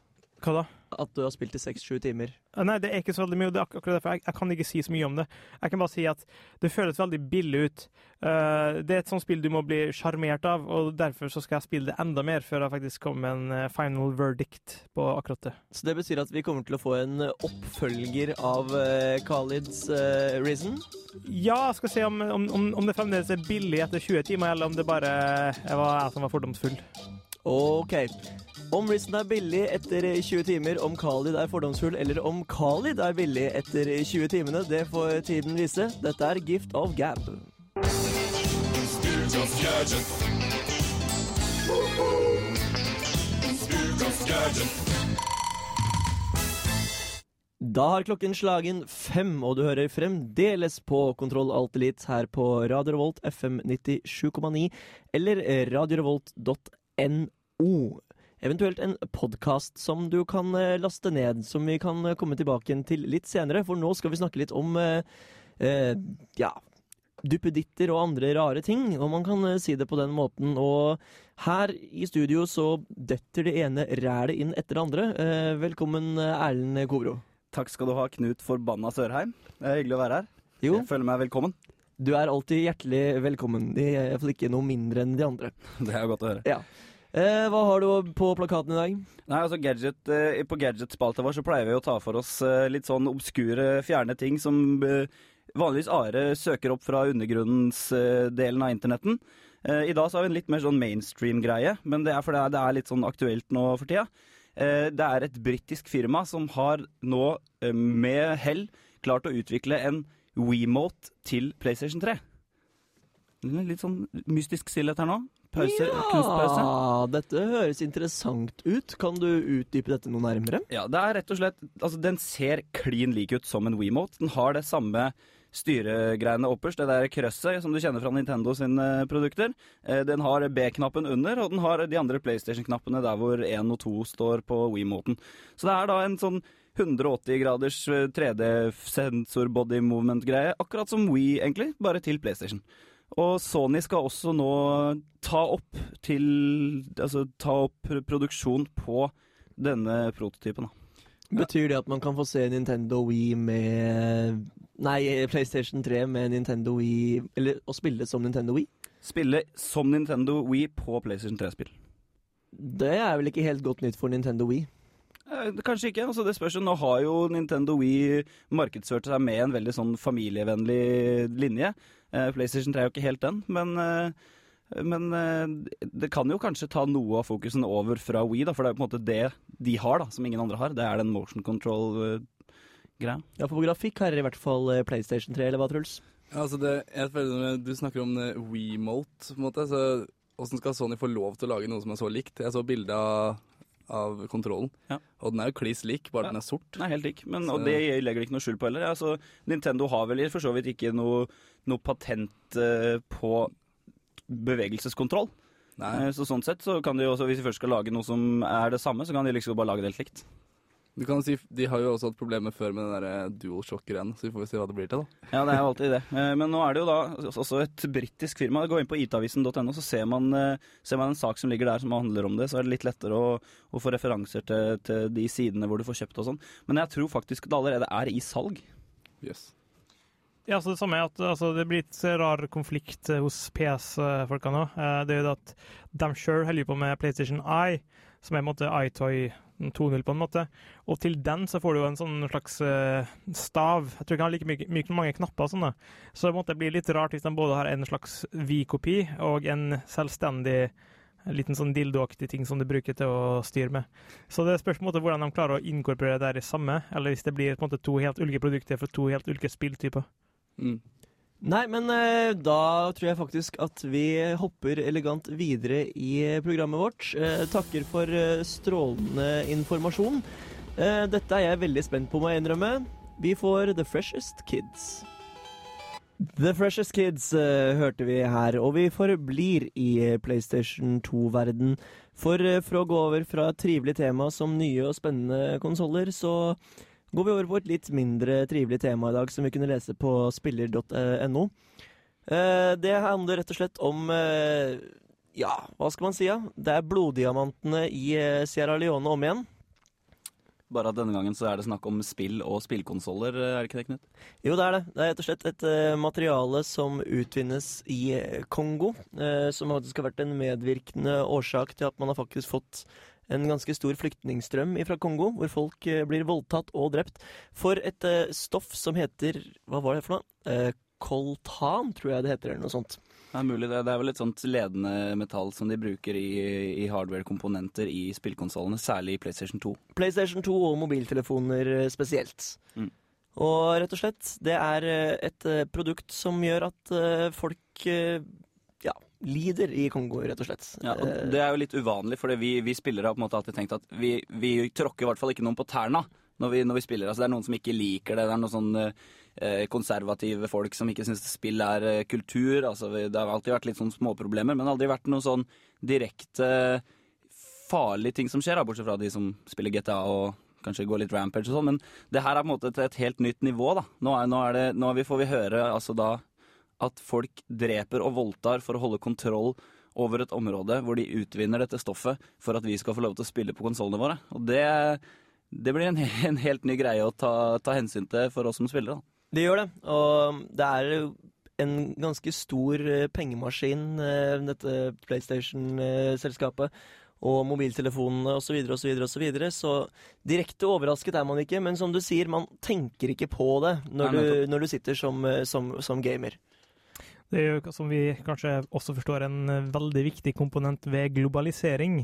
Hva da? At du har spilt i seks-sju timer. Nei, det er ikke så veldig mye, og det er ak- akkurat derfor jeg, jeg kan ikke si så mye om det. Jeg kan bare si at det føles veldig billig ut. Uh, det er et sånt spill du må bli sjarmert av, og derfor så skal jeg spille det enda mer før jeg faktisk kommer med en eh, final verdict på akkurat det. Så det betyr at vi kommer til å få en oppfølger av uh, Khalids uh, Risen? Ja, jeg skal se om, om, om, det fremdeles er billig etter 20 timer, eller om det bare var jeg som var fordomsfull. OK. Om risen er billig etter 20 timer, om Khalid er fordomsfull, eller om Khalid er billig etter 20 timene, det får tiden vise. Dette er Gift of Gab. Da har klokken slagen fem, og du hører fremdeles på Kontroll Alt Elite her på Radio Revolt FM 97,9 eller radiorevolt.no. Eventuelt en podkast som du kan eh, laste ned, som vi kan eh, komme tilbake til litt senere. For nå skal vi snakke litt om eh, eh, ja, duppeditter og andre rare ting, og man kan si det på den måten. Og her i studio så døtter det ene rælet inn etter det andre. Eh, velkommen, Erlend Kovro. Takk skal du ha, Knut Forbanna Sørheim. Det er hyggelig å være her. Jo. Jeg føler meg velkommen. Du er alltid hjertelig velkommen, Iallfall ikke noe mindre enn de andre. Det er godt å høre. Ja. Eh, hva har du på plakaten i dag? Nei, altså gadget, eh, På Gadget-spalta vår så pleier vi å ta for oss eh, litt sånn obskure, fjerne ting som eh, vanligvis Are søker opp fra undergrunnens eh, av internetten. Eh, I dag så har vi en litt mer sånn mainstream-greie, men det er fordi det er litt sånn aktuelt nå for tida. Det er et britisk firma som har nå med hell klart å utvikle en WeMote til PlayStation 3. Litt sånn mystisk stillhet her nå. Pause, kunstpause. Ja, dette høres interessant ut. Kan du utdype dette noe nærmere? Ja, det er rett og slett Altså, den ser klin lik ut som en WeMote. Den har det samme styregreiene opperst, det der krøsset som du kjenner fra Nintendo sine produkter. Eh, Den har B-knappen under, og den har de andre PlayStation-knappene der hvor 1 og 2 står på WeMoten. Så det er da en sånn 180 graders 3D-sensor body movement-greie, akkurat som We, egentlig, bare til PlayStation. Og Sony skal også nå ta opp til Altså ta opp produksjon på denne prototypen. Da. Betyr det at man kan få se Nintendo Wii med Nei, PlayStation 3 med Nintendo Wii Eller å spille som Nintendo Wii? Spille som Nintendo Wii på PlayStation 3-spill. Det er vel ikke helt godt nytt for Nintendo Wii? Eh, Kanskje ikke. altså det spørs jo. Nå har jo Nintendo Wii markedsført seg med en veldig sånn familievennlig linje. Eh, PlayStation 3 er jo ikke helt den, men, eh, men det kan jo kanskje ta noe av fokusen over fra Wii, da, for det er jo på en måte det de har, da, som ingen andre har. Det er den motion control-greia. Ja, for grafikk har i hvert fall PlayStation 3, eller hva, Truls? Ja, altså det, jeg føler når Du snakker om WeMote, på en måte. Så Hvordan skal Sony få lov til å lage noe som er så likt? Jeg så bilde av, av kontrollen, og den er jo kliss lik, bare den er sort. Den er helt lik, men, Så- og det legger de ikke noe skjul på heller. Altså, Nintendo har vel for så vidt ikke noe, noe patent uh, på bevegelseskontroll. Nei. så sånn sett så kan de jo også, hvis de først skal lage noe som er det samme, så kan de liksom bare lage det helt likt. Du kan si, De har jo også hatt problemer før med den der dual-shock-greien, så vi får se hva det blir til. da. Ja, det er jo alltid det. Eh, Men nå er det jo da også et britisk firma. Gå inn på itavisen.no, så ser man, eh, ser man en sak som ligger der som handler om det. Så er det litt lettere å, å få referanser til, til de sidene hvor du får kjøpt og sånn. Men jeg tror faktisk det allerede er i salg. Yes. Ja, så Det samme er at altså, det blir litt rar konflikt eh, hos PS-folka nå. Eh, Det er jo det at de sjøl holder på med PlayStation Eye, som er på en måte iToy 2.0 på en måte. Og til den så får du jo en sånn slags uh, stav. Jeg tror ikke han har like mye, mye, mange knapper og sånn. da. Så det måtte bli litt rart hvis de både har en slags V-kopi og en selvstendig liten sånn dildoaktig ting som du bruker til å styre med. Så det spørs på en måte hvordan de klarer å inkorporere det her i samme, eller hvis det blir på en måte to helt ulike produkter for to helt ulike spilltyper. Nei, men eh, da tror jeg faktisk at vi hopper elegant videre i programmet vårt. Eh, takker for eh, strålende informasjon. Dette er jeg veldig spent på, må jeg innrømme. Vi får The Freshest Kids. The Freshest Kids hørte vi her, og vi forblir i PlayStation 2-verden. For for å gå over fra et trivelig tema som nye og spennende konsoller, så går vi over på et litt mindre trivelig tema i dag, som vi kunne lese på spiller.no. Eh, Det handler rett og slett om eh, Ja, hva skal man si? Ja? Det er bloddiamantene i eh, Sierra Leone om igjen. Bare at denne gangen så er det snakk om spill og spillkonsoller, er det ikke det, Knut? Jo, det er det. Det er rett og slett et materiale som utvinnes i Kongo, som faktisk har vært en medvirkende årsak til at man har faktisk fått en ganske stor flyktningstrøm fra Kongo, hvor folk eh, blir voldtatt og drept for et eh, stoff som heter Hva var det for noe? Koltan, tror jeg det heter, eller noe sånt. Det er mulig det. Er vel et sånt ledende metall som de bruker i, i hardware-komponenter i spillkonsollene, særlig i PlayStation 2. PlayStation 2 og mobiltelefoner eh, spesielt. Mm. Og rett og slett, det er eh, et eh, produkt som gjør at eh, folk eh, lider i Kongo, rett og slett. Ja, og Eh, det er jo litt uvanlig, for vi, vi spillere har på en måte alltid tenkt at vi, vi tråkker i hvert fall ikke noen på tærne når vi, når vi spiller. Altså, det er noen som ikke liker det. Det er noen sånn eh, konservative folk som ikke syns spill er eh, kultur. Altså, det har alltid vært litt sånn småproblemer, men aldri vært noen sånn direkte farlige ting som skjer, bortsett fra de som spiller GTA og kanskje går litt rampage og sånn. Men det her er på en måte et, et helt nytt nivå, da. Nå, er, nå, er det, nå får vi høre altså da at folk dreper og voldtar for å holde kontroll over et område hvor de utvinner dette stoffet for at vi skal få lov til å spille på konsollene våre. Og det, det blir en, en helt ny greie å ta, ta hensyn til for oss som spillere. Da. Det gjør det, og det er en ganske stor eh, pengemaskin, eh, dette PlayStation-selskapet. Og mobiltelefonene osv. osv. Så, videre, så direkte overrasket er man ikke. Men som du sier, man tenker ikke på det når, Nei, du, når du sitter som, eh, som, som gamer. Det er jo, som vi kanskje også forstår, en eh, veldig viktig komponent ved globalisering.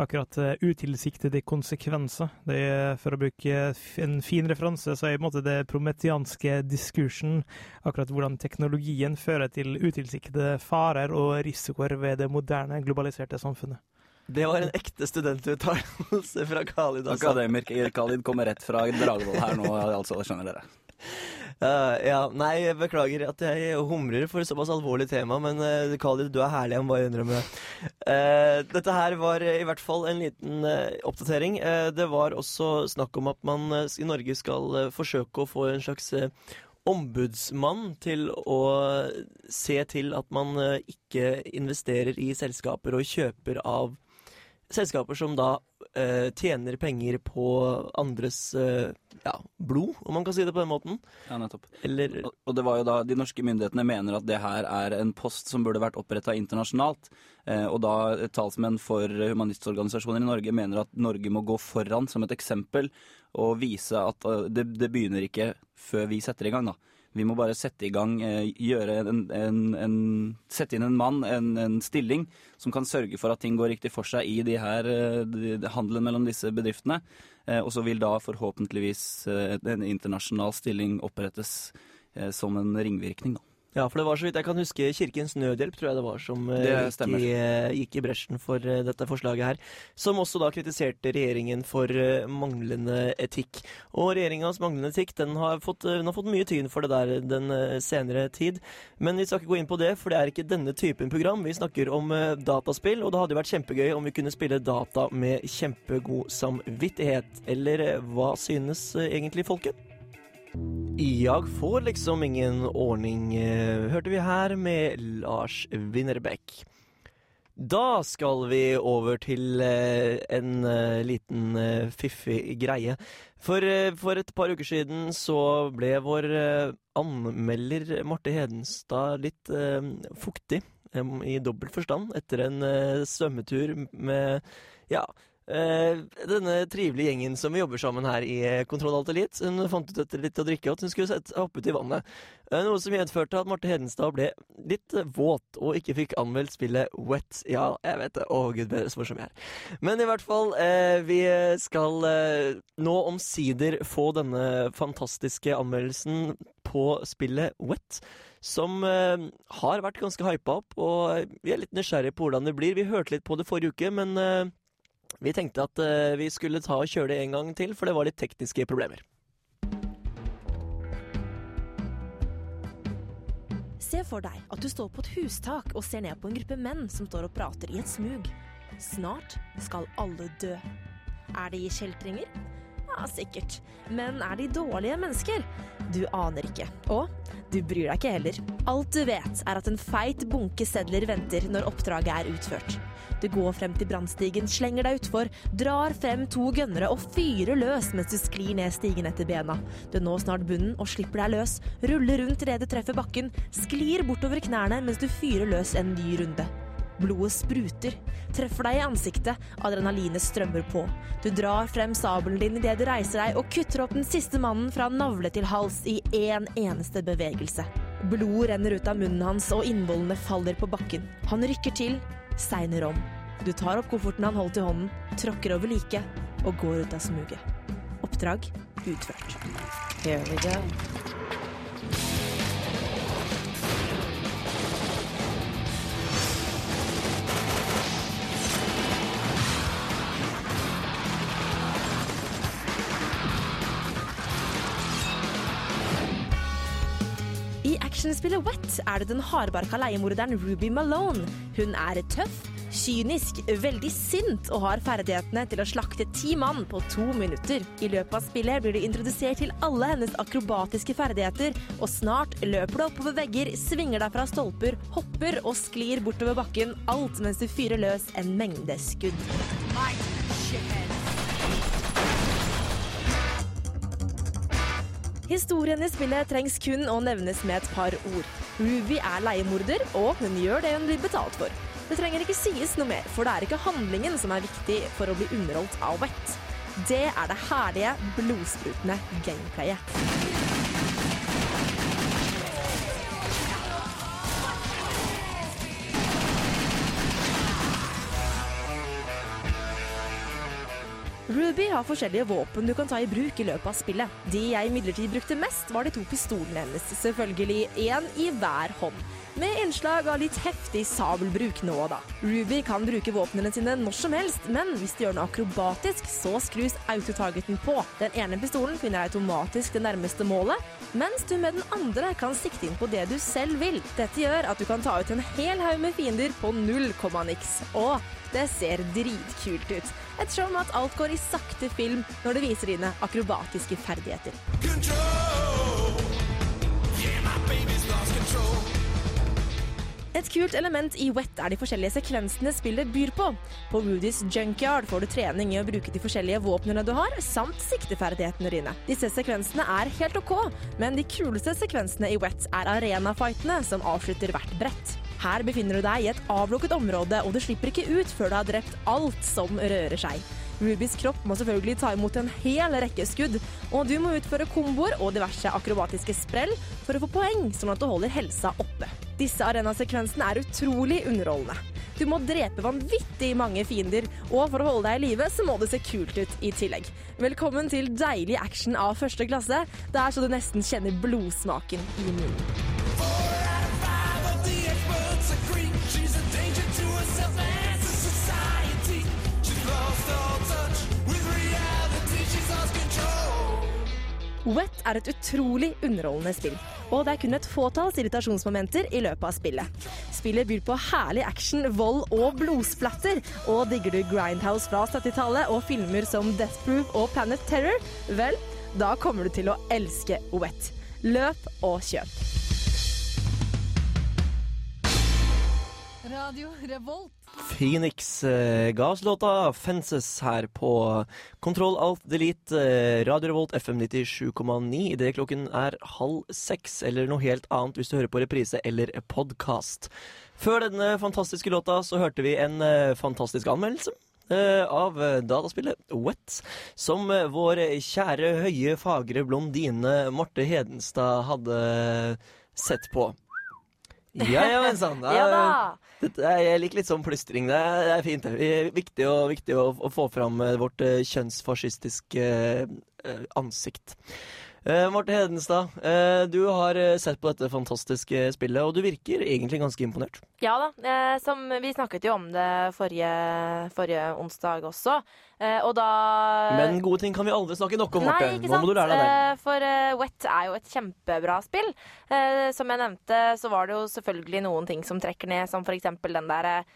Akkurat eh, utilsiktede konsekvenser. Det er, for å bruke en fin referanse, så er på en måte det prometianske diskursen akkurat hvordan teknologien fører til utilsiktede farer og risikoer ved det moderne, globaliserte samfunnet. Det var en ekte studentuttalelse fra Khalid. Altså. Akademiker Khalid kommer rett fra Dragvoll her nå, altså, skjønner dere. Eh, ja, nei, jeg beklager at jeg humrer for et såpass alvorlig tema, men uh, Khalid, du er herlig, jeg må bare innrømme det. Uh, dette her var i hvert fall en liten oppdatering. Det var også snakk om at man i Norge skal forsøke å få en slags ombudsmann til å se til at man ikke investerer i selskaper og kjøper av selskaper som da eh, tjener penger på andres eh, ja, blod, om man kan si det på den måten. Ja, nettopp. Eller Og, og det var jo da De norske myndighetene mener at det her er en post som burde vært oppretta internasjonalt. Eh, og da talsmenn for humanistorganisasjoner i Norge mener at Norge må gå foran som et eksempel og vise at eh, det, det begynner ikke før vi setter i gang, da. Vi må bare sette i gang, eh, gjøre en, en, en Sette inn en mann, en, en stilling, som kan sørge for at ting går riktig for seg i de her eh, de, de, handelen mellom disse bedriftene. Eh, og så vil da forhåpentligvis en internasjonal stilling opprettes som en ringvirkning, da. Ja, for det var så vidt jeg kan huske Kirkens Nødhjelp, tror jeg det var, som eh, Det gikk, i, eh, gikk i bresjen for eh, dette forslaget her. Som også da kritiserte regjeringen for manglende etikk. Og regjeringas manglende etikk den har fått, den har fått mye tyn for det der den senere tid. Men vi skal ikke gå inn på det, for det er ikke denne typen program. Vi snakker om dataspill, og det hadde jo vært kjempegøy om vi kunne spille data med kjempegod samvittighet. Eller hva synes egentlig folket? Jag får liksom ingen ordning, eh, hørte vi her med Lars Winnerbäck. Da skal vi over til eh, en eh, liten fiffig greie. For, for et par uker siden så ble vår anmelder Marte Hedenstad litt fuktig i dobbelt forstand etter en svømmetur med ja, eh, denne trivelige gjengen som vi jobber sammen her i eh, Kontroll Alt Elite. Hun fant ut etter litt å drikke at hun skulle sette hoppe ut i vannet. Eh, Noe som medførte at Marte Hedenstad ble litt våt og ikke fikk anmeldt spillet Wet. Ja, jeg vet det. Å, gud bedre så morsom jeg er. Men i hvert fall, eh, vi skal nå omsider få denne fantastiske anmeldelsen på spillet Wet. Som eh, har vært ganske hypa opp, og vi er litt nysgjerrige på hvordan det blir. Vi hørte litt på det forrige uke, men eh, vi tenkte at eh, vi skulle ta og kjøre det en gang til, for det var litt tekniske problemer. Se for deg at du står på et hustak og ser ned på en gruppe menn som står og prater i et smug. Snart skal alle dø. Er de kjeltringer? Ja, sikkert. Men er de dårlige mennesker? Du aner ikke. Og du bryr deg ikke heller. Alt du vet, er at en feit bunke sedler venter når oppdraget er utført. Du går frem til brannstigen, slenger deg utfor, drar frem to gønnere og fyrer løs mens du sklir ned stigen etter bena. Du når snart bunnen og slipper deg løs, ruller rundt idet treffer bakken, sklir bortover knærne mens du fyrer løs en ny runde. Blodet spruter, treffer deg i ansiktet, adrenalinet strømmer på. Du drar frem sabelen din idet du reiser deg og kutter opp den siste mannen fra navle til hals i én eneste bevegelse. Blod renner ut av munnen hans, og innvollene faller på bakken. Han rykker til, segner om. Du tar opp kofferten han holdt i hånden, tråkker over liket og går ut av smuget. Oppdrag utført. Here we go. Actionspillet Wet er det den hardbarka leiemorderen Ruby Malone. Hun er tøff, kynisk, veldig sint og har ferdighetene til å slakte ti mann på to minutter. I løpet av spillet blir du introdusert til alle hennes akrobatiske ferdigheter, og snart løper du oppover vegger, svinger deg fra stolper, hopper og sklir bortover bakken, alt mens du fyrer løs en mengde skudd. Historien i spillet trengs kun å nevnes med et par ord. Ruby er leiemorder, og hun gjør det hun blir betalt for. Det trenger ikke sies noe mer, for det er ikke handlingen som er viktig for å bli underholdt av Wet. Det er det herlige, blodsprutende gameplayet. Ruby har forskjellige våpen du kan ta i bruk i løpet av spillet. De jeg imidlertid brukte mest, var de to pistolene hennes. Selvfølgelig én i hver hånd. Med innslag av litt heftig sabelbruk nå og da. Ruby kan bruke våpnene sine når som helst, men hvis de gjør noe akrobatisk, så skrus autotargeten på. Den ene pistolen finner automatisk det nærmeste målet, mens du med den andre kan sikte inn på det du selv vil. Dette gjør at du kan ta ut en hel haug med fiender på null komma niks. Og det ser dritkult ut. Ettersom at alt går i sakte film når du viser dine akrobatiske ferdigheter. Et kult element i Wet er de forskjellige sekvensene spillet byr på. På Woody's junkyard får du trening i å bruke de forskjellige våpnene du har, samt sikteferdighetene dine. Disse sekvensene er helt OK, men de kuleste sekvensene i Wet er arenafightene som avslutter hvert brett. Her befinner du deg i et avlukket område, og du slipper ikke ut før du har drept alt som rører seg. Rubys kropp må selvfølgelig ta imot en hel rekke skudd, og du må utføre komboer og diverse akrobatiske sprell for å få poeng, sånn at du holder helsa oppe. Disse arenasekvensene er utrolig underholdende. Du må drepe vanvittig mange fiender, og for å holde deg i live, så må det se kult ut i tillegg. Velkommen til deilig action av første klasse. Det er så du nesten kjenner blodsmaken i munnen. Wet er et utrolig underholdende spill, og det er kun et fåtalls irritasjonsmomenter i løpet av spillet. Spillet byr på herlig action, vold og blodsplatter, og digger du Grindhouse fra 70-tallet og filmer som Death Proof og Planet Terror, vel, da kommer du til å elske Wet. Løp og kjøp. Radio Revolt. Phoenix eh, ga oss låta 'Fences' her på Kontroll Alt Delete, eh, Radio Revolt FM 97,9 idet klokken er halv seks, eller noe helt annet hvis du hører på reprise eller podkast. Før denne fantastiske låta så hørte vi en eh, fantastisk anmeldelse. eh, Av eh, dataspillet Wet, som vår kjære, høye, fagre blondine Marte Hedenstad hadde sett på. Ja, ja, men sann. Ja jeg liker litt sånn plystring. Det er, fint. det. er Viktig, og, viktig å, å få fram eh, vårt eh, kjønnsfascistiske eh, ansikt. Eh, Marte Hedenstad, eh, du har eh, sett på dette fantastiske spillet, og du virker egentlig ganske imponert. Ja da. Eh, som, vi snakket jo om det forrige, forrige onsdag også. Eh, og da Men gode ting kan vi aldri snakke nok om, Marte. Nå må du lære deg det. Eh, For Wet er jo et kjempebra spill. Som jeg nevnte, så var det jo selvfølgelig noen ting som trekker ned, som for eksempel den der eh,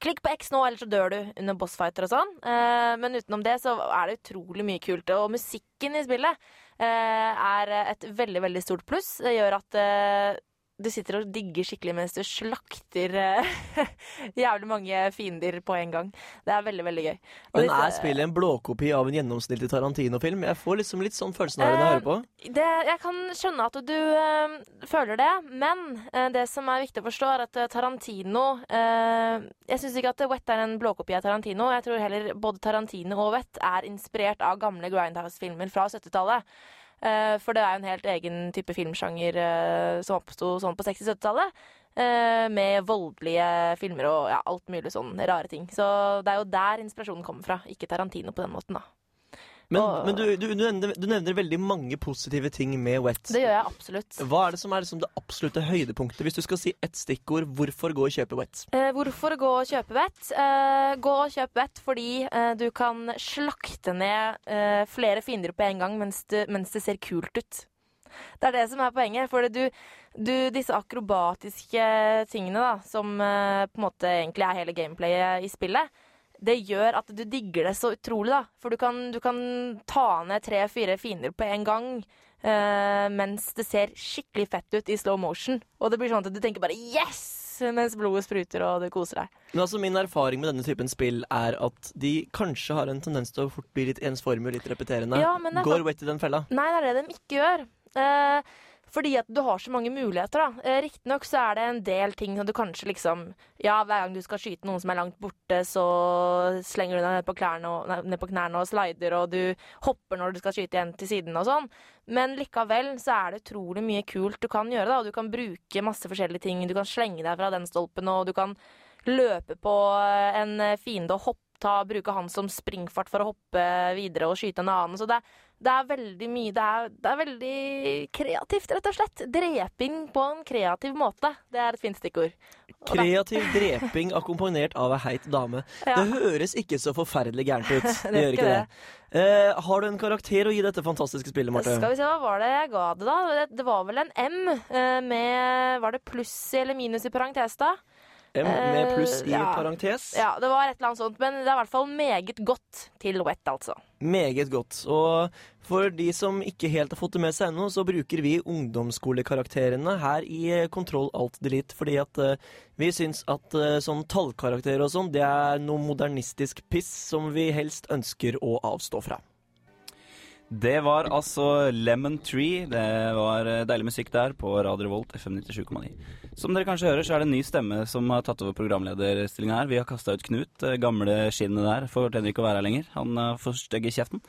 Klikk på X nå, ellers så dør du under bossfighter og sånn. Eh, men utenom det så er det utrolig mye kult. Og musikken i spillet eh, er et veldig, veldig stort pluss. Det gjør at eh, du sitter og digger skikkelig mens du slakter eh, jævlig mange fiender på en gang. Det er veldig, veldig gøy. Og Men er spillet en blåkopi av en gjennomsnittlig Tarantino-film? Jeg får liksom litt sånn følelsen av det når jeg hører på. Det, jeg kan skjønne at du eh, føler det, men eh, det som er viktig å forstå, er at eh, Tarantino eh, Jeg syns ikke at Wet er en blåkopi av Tarantino. Jeg tror heller både Tarantino og Wet er inspirert av gamle Grindhouse-filmer fra 70-tallet. Eh, for det er jo en helt egen type filmsjanger eh, som oppsto sånn på 60-70-tallet. eh, med voldelige filmer og ja, alt mulig sånn rare ting. Så det er jo der inspirasjonen kommer fra, ikke Tarantino på den måten, da. Men, Og- men du, du, du, nevner, du nevner veldig mange positive ting med Wet. Det gjør jeg absolutt. Hva er det som er liksom det absolutte høydepunktet? Hvis du skal si ett stikkord, hvorfor gå og kjøpe Wet? Eh, hvorfor gå og kjøpe Wet? Eh, gå og kjøpe Wet fordi eh, du kan slakte ned eh, flere fiender på en gang mens mens det ser kult ut. Det er det som er poenget. For du, du, disse akrobatiske tingene da, som eh, på en måte egentlig er hele gameplayet i spillet, det gjør at du digger det så utrolig, da. For du kan, du kan ta ned tre-fire fiender på en gang. eh, mens det ser skikkelig fett ut i slow motion. Og det blir sånn at du tenker bare 'yes!' mens blodet spruter og du koser deg. Men altså Min erfaring med denne typen spill er at de kanskje har en tendens til å fort bli litt ensformige og litt repeterende. Ja, Går Wet i den fella? Nei, det er det de ikke gjør. Eh, fordi at du har så mange muligheter, da. Eh, Riktignok så er det en del ting som du kanskje liksom Ja, hver gang du skal skyte noen som er langt borte, så slenger du deg ned på, og, ned på knærne og slider, og du hopper når du skal skyte igjen til siden og sånn. Men likevel så er det utrolig mye kult du kan gjøre, da. Og du kan bruke masse forskjellige ting. Du kan slenge deg fra den stolpen, og du kan løpe på eh, en fiende og hoppe ta, bruke han som springfart for å hoppe videre og skyte en annen. Så det, er- det er veldig mye det er, det er veldig kreativt, rett og slett. Dreping på en kreativ måte. Det er et fint stikkord. Kreativ dreping akkompagnert av ei heit dame. Ja. Det høres ikke så forferdelig gærent ut. Det, Det gjør ikke det. Eh, har du en karakter å gi dette fantastiske spillet, Marte? Skal vi se, hva var det jeg ga det, da? Det, det var vel en M eh, med Var det pluss eller minus i parentes, da? M med pluss i Eh, ja. parentes? Ja, det var et eller annet sånt. Men det er i hvert fall meget godt til Wet, altså. Meget godt. Og for de som ikke helt har fått det med seg ennå, så bruker vi ungdomsskolekarakterene her i eh, Kontroll Alt Delete fordi at eh, vi syns at sånn tallkarakterer og sånn, det er noe modernistisk piss som vi helst ønsker å avstå fra. Det var altså Lemon Tree. Det var eh, deilig musikk der på Radio Revolt FM 97,9. Som dere kanskje hører, så er det en ny stemme som har tatt over programlederstillinga her. Vi har kasta ut Knut. Gamle skinnet der fortjener ikke å være her lenger. Han får for stygg i kjeften.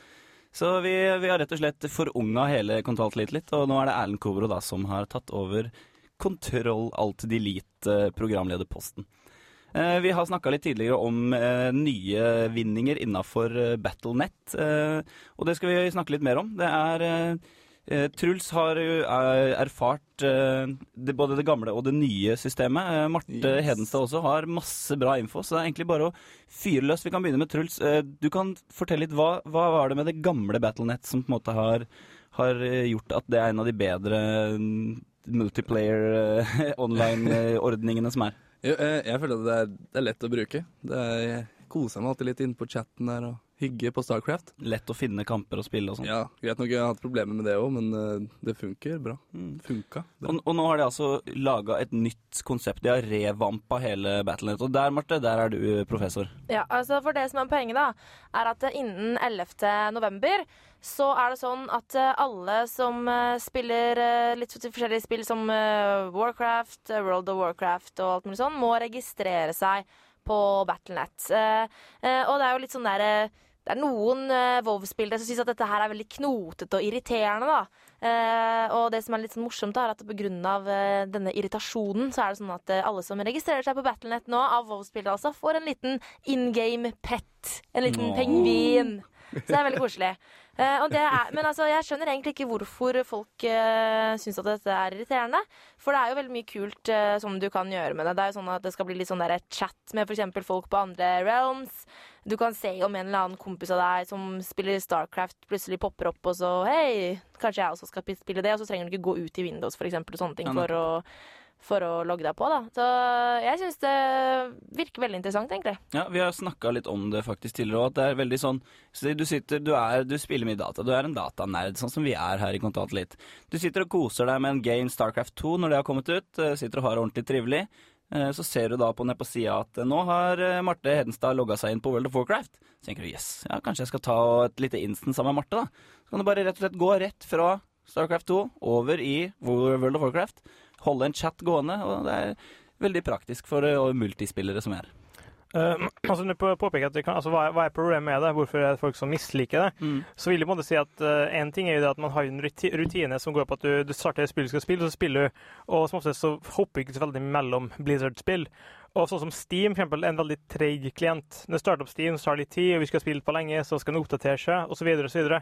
Så vi, vi har rett og slett forunga hele Kontroll litt litt, og nå er det Erlend Kobro da som har tatt over Kontroll Alt Delete-programlederposten. Eh, Vi har snakka litt tidligere om eh, nye vinninger innafor eh, Battlenet, og det skal vi snakke litt mer om. Det er Truls har jo erfart både det gamle og det nye systemet. Marte Yes. Hedenstad også har masse bra info, så det er egentlig bare å fyre løs. Vi kan begynne med Truls. Du kan fortelle litt hva, hva var det med det gamle Battlenet som på en måte har, har gjort at det er en av de bedre mm, multiplayer online-ordningene som er. Jo, eh, jeg føler at det er, det er lett å bruke. Det er, jeg koser meg alltid litt inne på chatten der og hygge på Starcraft. Lett å finne kamper og spille og sånn. Ja, greit nok jeg har hatt problemer med det òg, men uh, det funker bra. Mm. Funka. Og, og nå har de altså laga et nytt konsept. De har revampa hele Battlenet. Og der, Marte, der er du professor. Ja, altså for det som er poenget da, er at eh, innen 11. november så er det sånn at eh, alle som eh, spiller eh, litt forskjellige spill som eh, Warcraft, eh, World of Warcraft og alt mulig sånn, må registrere seg på Battlenet. Eh, eh, og det er jo litt sånn der eh, det er noen uh, WoW-spillere som syns at dette her er veldig knotete og irriterende. da. Uh, og det som er litt sånn morsomt, da, er at pga. Uh, denne irritasjonen, så er det sånn at uh, alle som registrerer seg på Battlenet nå, av WoW-spillere altså, får en liten in game pet. En liten Nå. pengvin. Så det er veldig koselig. Eh, og det er, men altså, jeg skjønner egentlig ikke hvorfor folk uh, syns at dette er irriterende. For det er jo veldig mye kult uh, som du kan gjøre med det. Det er jo sånn at det skal bli litt sånn der chat med f.eks. folk på andre realms. Du kan se om en eller annen kompis av deg som spiller Starcraft, plutselig popper opp, og så Hei, kanskje jeg også skal spille det? Og så trenger du ikke gå ut i Windows for eksempel, og sånne ting for å, for å logge deg på. da. Så jeg syns det virker veldig interessant, egentlig. Ja, Vi har snakka litt om det faktisk tidligere òg. At det er veldig sånn så Du sitter, du, er, du spiller mye data. Du er en datanerd, sånn som vi er her i Kontant Litt. Du sitter og koser deg med en game Starcraft 2 når det har kommet ut. eh, Sitter og har det ordentlig trivelig. Eh, Så ser du da på ned på sida at eh, nå har Marte Hedenstad logga seg inn på World of Warcraft. Så tenker du yes, ja, kanskje jeg skal ta et lite instance sammen med Marte, da. Så kan du bare rett og slett gå rett fra Starcraft 2 over i World of Warcraft. Holde en chat gående, og det er veldig praktisk for eh, multispillere som er. Uh, altså, du påpeker at kan, altså, hva, er, hva er problemet med det? Hvorfor er det folk som misliker det? Mm. Så vil jeg måtte si at en ting er jo det at man har en rutine som går på at du, du starter et spill du skal spille, og så spiller du, og som oftest så hopper ikke så veldig mellom Blizzard-spill. Og sånn som Steam, for eksempel, en veldig treig klient. Når du starter opp Steam, så tar det litt tid, og vi skal spille på lenge, så skal den oppdatere seg, osv., osv.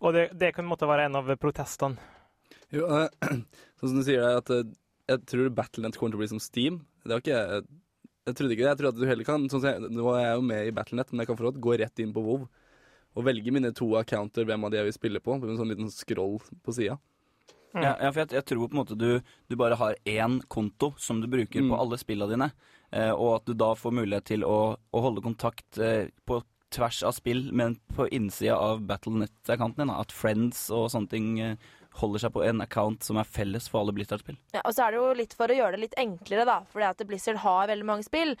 Og det, det kan måtte være en av protestene. Jo, uh, sånn som du sier det, at uh, jeg tror Battlenet kommer til å bli som Steam. Det var ikke jeg Jeg trodde ikke det. Jeg tror at du heller kan sånn som jeg, Nå er jeg jo med i Battlenet, men jeg kan fortsatt gå rett inn på WoW og velge mine to accounter, hvem av de jeg vil spille på, med en sånn liten scroll på sida. Ja, ja, for jeg, jeg tror på en måte du, du bare har én konto som du bruker Mm. på alle spillene dine, eh, og at du da får mulighet til å, å holde kontakt eh, på tvers av spill, men på innsida av Battlenet-accounten din. At friends og sånne ting eh, holder seg på en account som er felles for alle Blizzard-spill. Ja, og så er det jo litt for å gjøre det litt enklere, da. Fordi at Blizzard har veldig mange spill.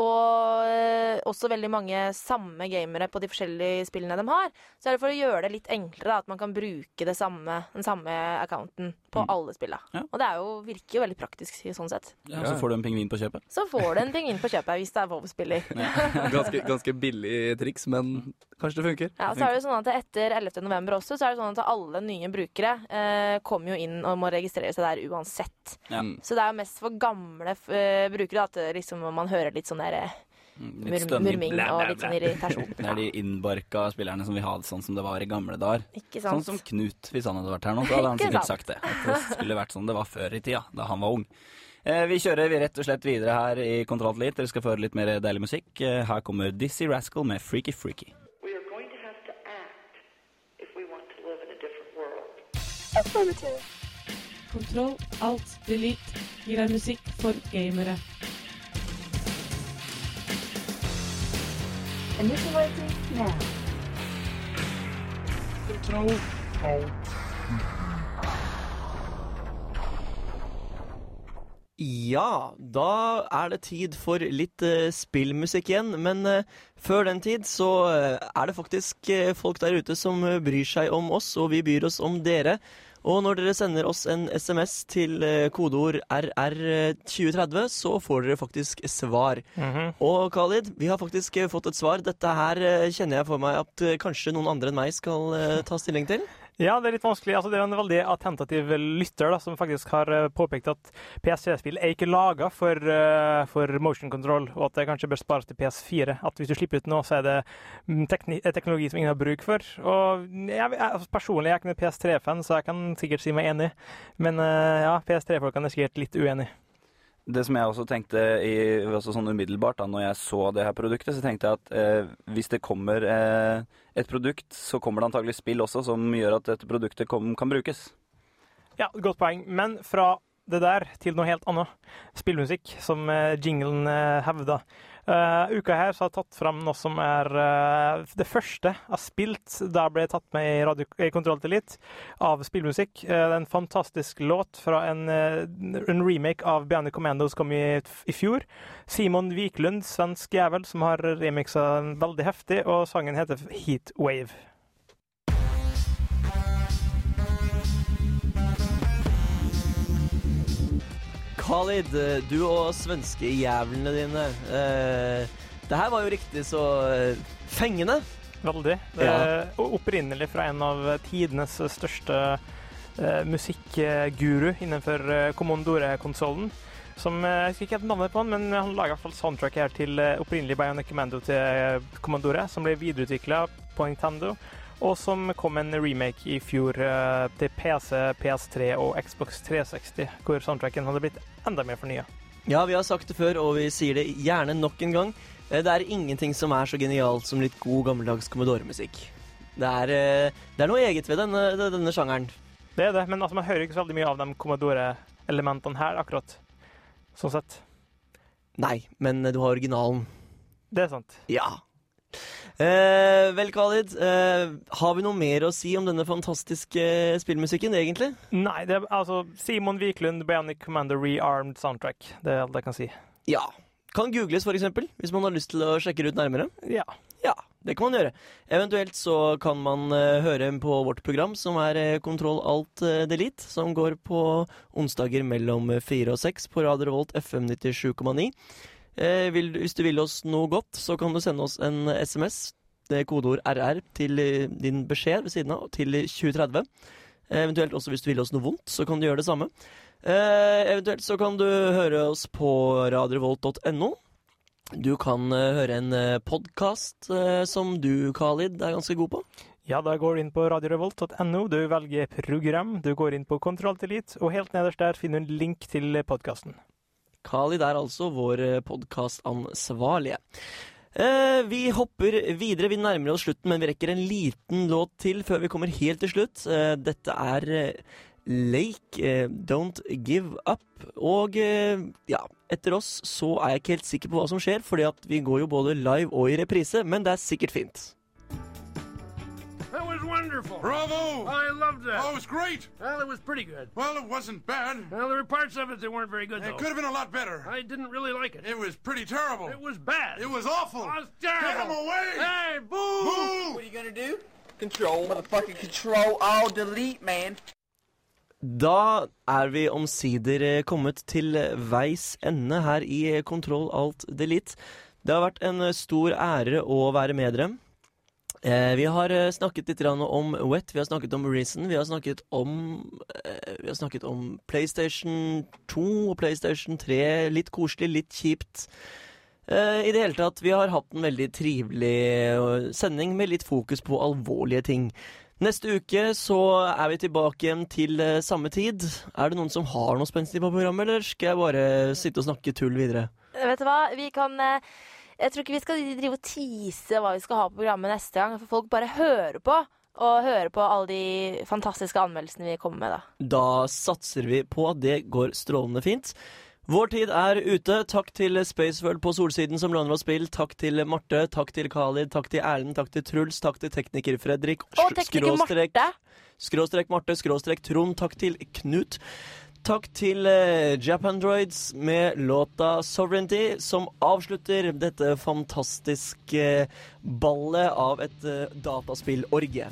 Og eh, også veldig mange samme gamere på de forskjellige spillene de har. Så er det for å gjøre det litt enklere, da. At man kan bruke samme, den samme accounten på Mm. alle spilla. Og det er jo, virker jo veldig praktisk sånn sett. Ja, Så får du en pingvin på kjøpet. Så får du en pingvin på kjøpet hvis det er WoW-spiller. Ganske, ganske billig triks, men kanskje det funker. Ja, så er det jo sånn at Etter 11. november også, så er det sånn at alle nye brukere eh, kommer jo inn og må registrere seg der uansett. Ja. Så det er jo mest for gamle eh, brukere at liksom, man hører litt sånn derre eh. Murming og litt sånn irritasjon. Det er de innbarka spillerne som vil ha det sånn som det var i gamle dager. Ikke sant? Sånn som Knut, hvis han hadde vært her nå, så hadde han sikkert sagt det. At det skulle vært sånn det var før i tida, da han var ung. Eh, vi kjører vi rett og slett videre her i Kontroll Elite. Dere skal få høre litt mer deilig musikk. Eh, her kommer Dizzie Rascal med Freaky Freaky. We are going to have to act if we want to live in a different world. Affirmative. Kontroll, alt, delete gir deg musikk for gamere. Ja, da er det tid for litt eh, spillmusikk igjen. Men eh, før den tid så eh, er det faktisk eh, folk der ute som eh, bryr seg om oss, og vi byr oss om dere. Og når dere sender oss en SMS til eh, kodeord RR2030, så får dere faktisk svar. Og Khalid, vi har faktisk eh, fått et svar. Dette her eh, kjenner jeg for meg at eh, kanskje noen andre enn meg skal eh, ta stilling til. Ja, det er litt vanskelig. Altså, det er en veldig attentativ lytter da, som faktisk har eh, påpekt at PS3-spill er ikke laga for, uh, for motion control, og at det kanskje bør spares til PS4. At hvis du slipper ut nå, så er det mm, eh, teknologi som ingen har bruk for. Og jeg, jeg, personlig jeg er jeg ikke noen PS3-fan, så jeg kan sikkert si meg enig. Men eh, ja, PS3-folkene er sikkert litt uenig. det som jeg også tenkte i, altså sånn umiddelbart da når jeg så det her produktet, så tenkte jeg at eh, hvis det kommer eh, et produkt, så kommer det antagelig spill også som gjør at dette produktet kom, kan brukes. Ja, godt poeng. Men fra det der til noe helt annet. Spillmusikk, som eh, jinglen eh, hevder. Uh, uka her så har jeg tatt fram noe som er uh, det første jeg har spilt da jeg ble tatt med i, radio, i Kontroll til av spillmusikk. Uh, det er en fantastisk låt fra en, en remake av Bjarne Commando som kom i, i fjor. Simon Wiklund, svensk jævel, som har remixa veldig heftig, og sangen heter Heat Khalid, eh, du og svenskejævlene dine. Eh, det her var jo riktig så eh, fengende. Veldig. Det er opprinnelig fra en av tidenes største eh, musikkguru innenfor eh, Commodore-konsollen. Som, eh, Jeg husker ikke helt navnet på han, men han laga i hvert fall soundtrack her til eh, opprinnelig Bionic Commando til eh, Commodore, som ble videreutvikla på Nintendo, og som kom en remake i fjor eh, til PC, PS3 og Xbox 360, hvor soundtracken hadde blitt enda mer fornya. Ja, vi har sagt det før, og vi sier det gjerne nok en gang. Eh, Det er ingenting som er så genialt som litt god, gammeldags Commodore-musikk. Det, eh, det er noe eget ved denne, denne sjangeren. Det er det, men altså, man hører ikke så veldig mye av de Commodore-elementene her, akkurat. Sånn sett. Nei, men du har originalen. Det er sant. Ja. Eh, vel, Khalid, eh, har vi noe mer å si om denne fantastiske eh, spillmusikken, egentlig? Nei, det er altså Simon Wiklund, Bionic Commander Rearmed Soundtrack. Det er alt jeg kan si. Ja. Kan googles, for eksempel, hvis man har lyst til å sjekke det ut nærmere. Ja. Ja, det kan man gjøre. Eventuelt så kan man uh, høre på vårt program, som er Kontroll alt uh, delete, som går på onsdager mellom fire og seks på Radio Revolt FM 97,9. Eh, vil, hvis du vil oss noe godt, så kan du sende oss en SMS. Det er kodeord RR til eh, din beskjed ved siden av, til 2030. Eh, Eventuelt også hvis du vil oss noe vondt, så kan du gjøre det samme. Eh, eventuelt så kan du høre oss på radiovolt.no. Du kan eh, høre en uh, podkast som du, Khalid, er ganske god på. Ja, da går du inn på radiorevolt.no, du velger program, du går inn på Kontroll til og helt nederst der finner du en link til podkasten. Khalid er altså vår podkastansvarlige. Eh, vi hopper videre. Vi nærmer oss slutten, men vi rekker en liten låt til før vi kommer helt til slutt. Eh, dette er eh, Lake, eh, Don't Give Up. Og eh, ja, etter oss så er jeg ikke helt sikker på hva som skjer, fordi at vi går jo både live og i reprise, men det er sikkert fint. That was wonderful. Bravo! I loved that. Oh, it was great. Well, it was pretty good. Well, it wasn't bad. Well, there were parts of it that weren't very good, It though. could have been a lot better. I didn't really like it. It was pretty terrible. It was bad. It was awful. It was terrible. Get him away! Hey, boo! Boo! What are you gonna do? Control, motherfucking control, all delete, man. Da er vi omsider eh, kommet til veis ende her i eh, Kontroll alt delete. Det har vært en eh, stor ære å være med dere. Eh, vi har eh, snakket litt om Wet, vi har snakket om Reason, vi har snakket om eh, Vi har snakket om PlayStation 2 og PlayStation 3. Litt koselig, litt kjipt. Eh, I det hele tatt, vi har hatt en veldig trivelig eh, sending med litt fokus på alvorlige ting. Neste uke så er vi tilbake igjen til eh, samme tid. Er det noen som har noe spenstig på programmet, eller skal jeg bare sitte og snakke tull videre? Vet du hva, vi kan Jeg tror ikke vi skal drive og tease hva vi skal ha på programmet neste gang, for folk bare hører på. Og hører på alle de fantastiske anmeldelsene vi kommer med, da. Da satser vi på at det går strålende fint. Vår tid er ute. Takk til Spaceworld på Solsiden som låner oss spill. Takk til Marte, takk til Khalid, takk til Erlend, takk til Truls, takk til tekniker Fredrik. Og tekniker Marte. Skråstrek Marte, skråstrek Trond. Takk til Knut. Takk til eh, Japandroids med låta 'Sovereignty', som avslutter dette fantastiske ballet av et eh, dataspillorgie.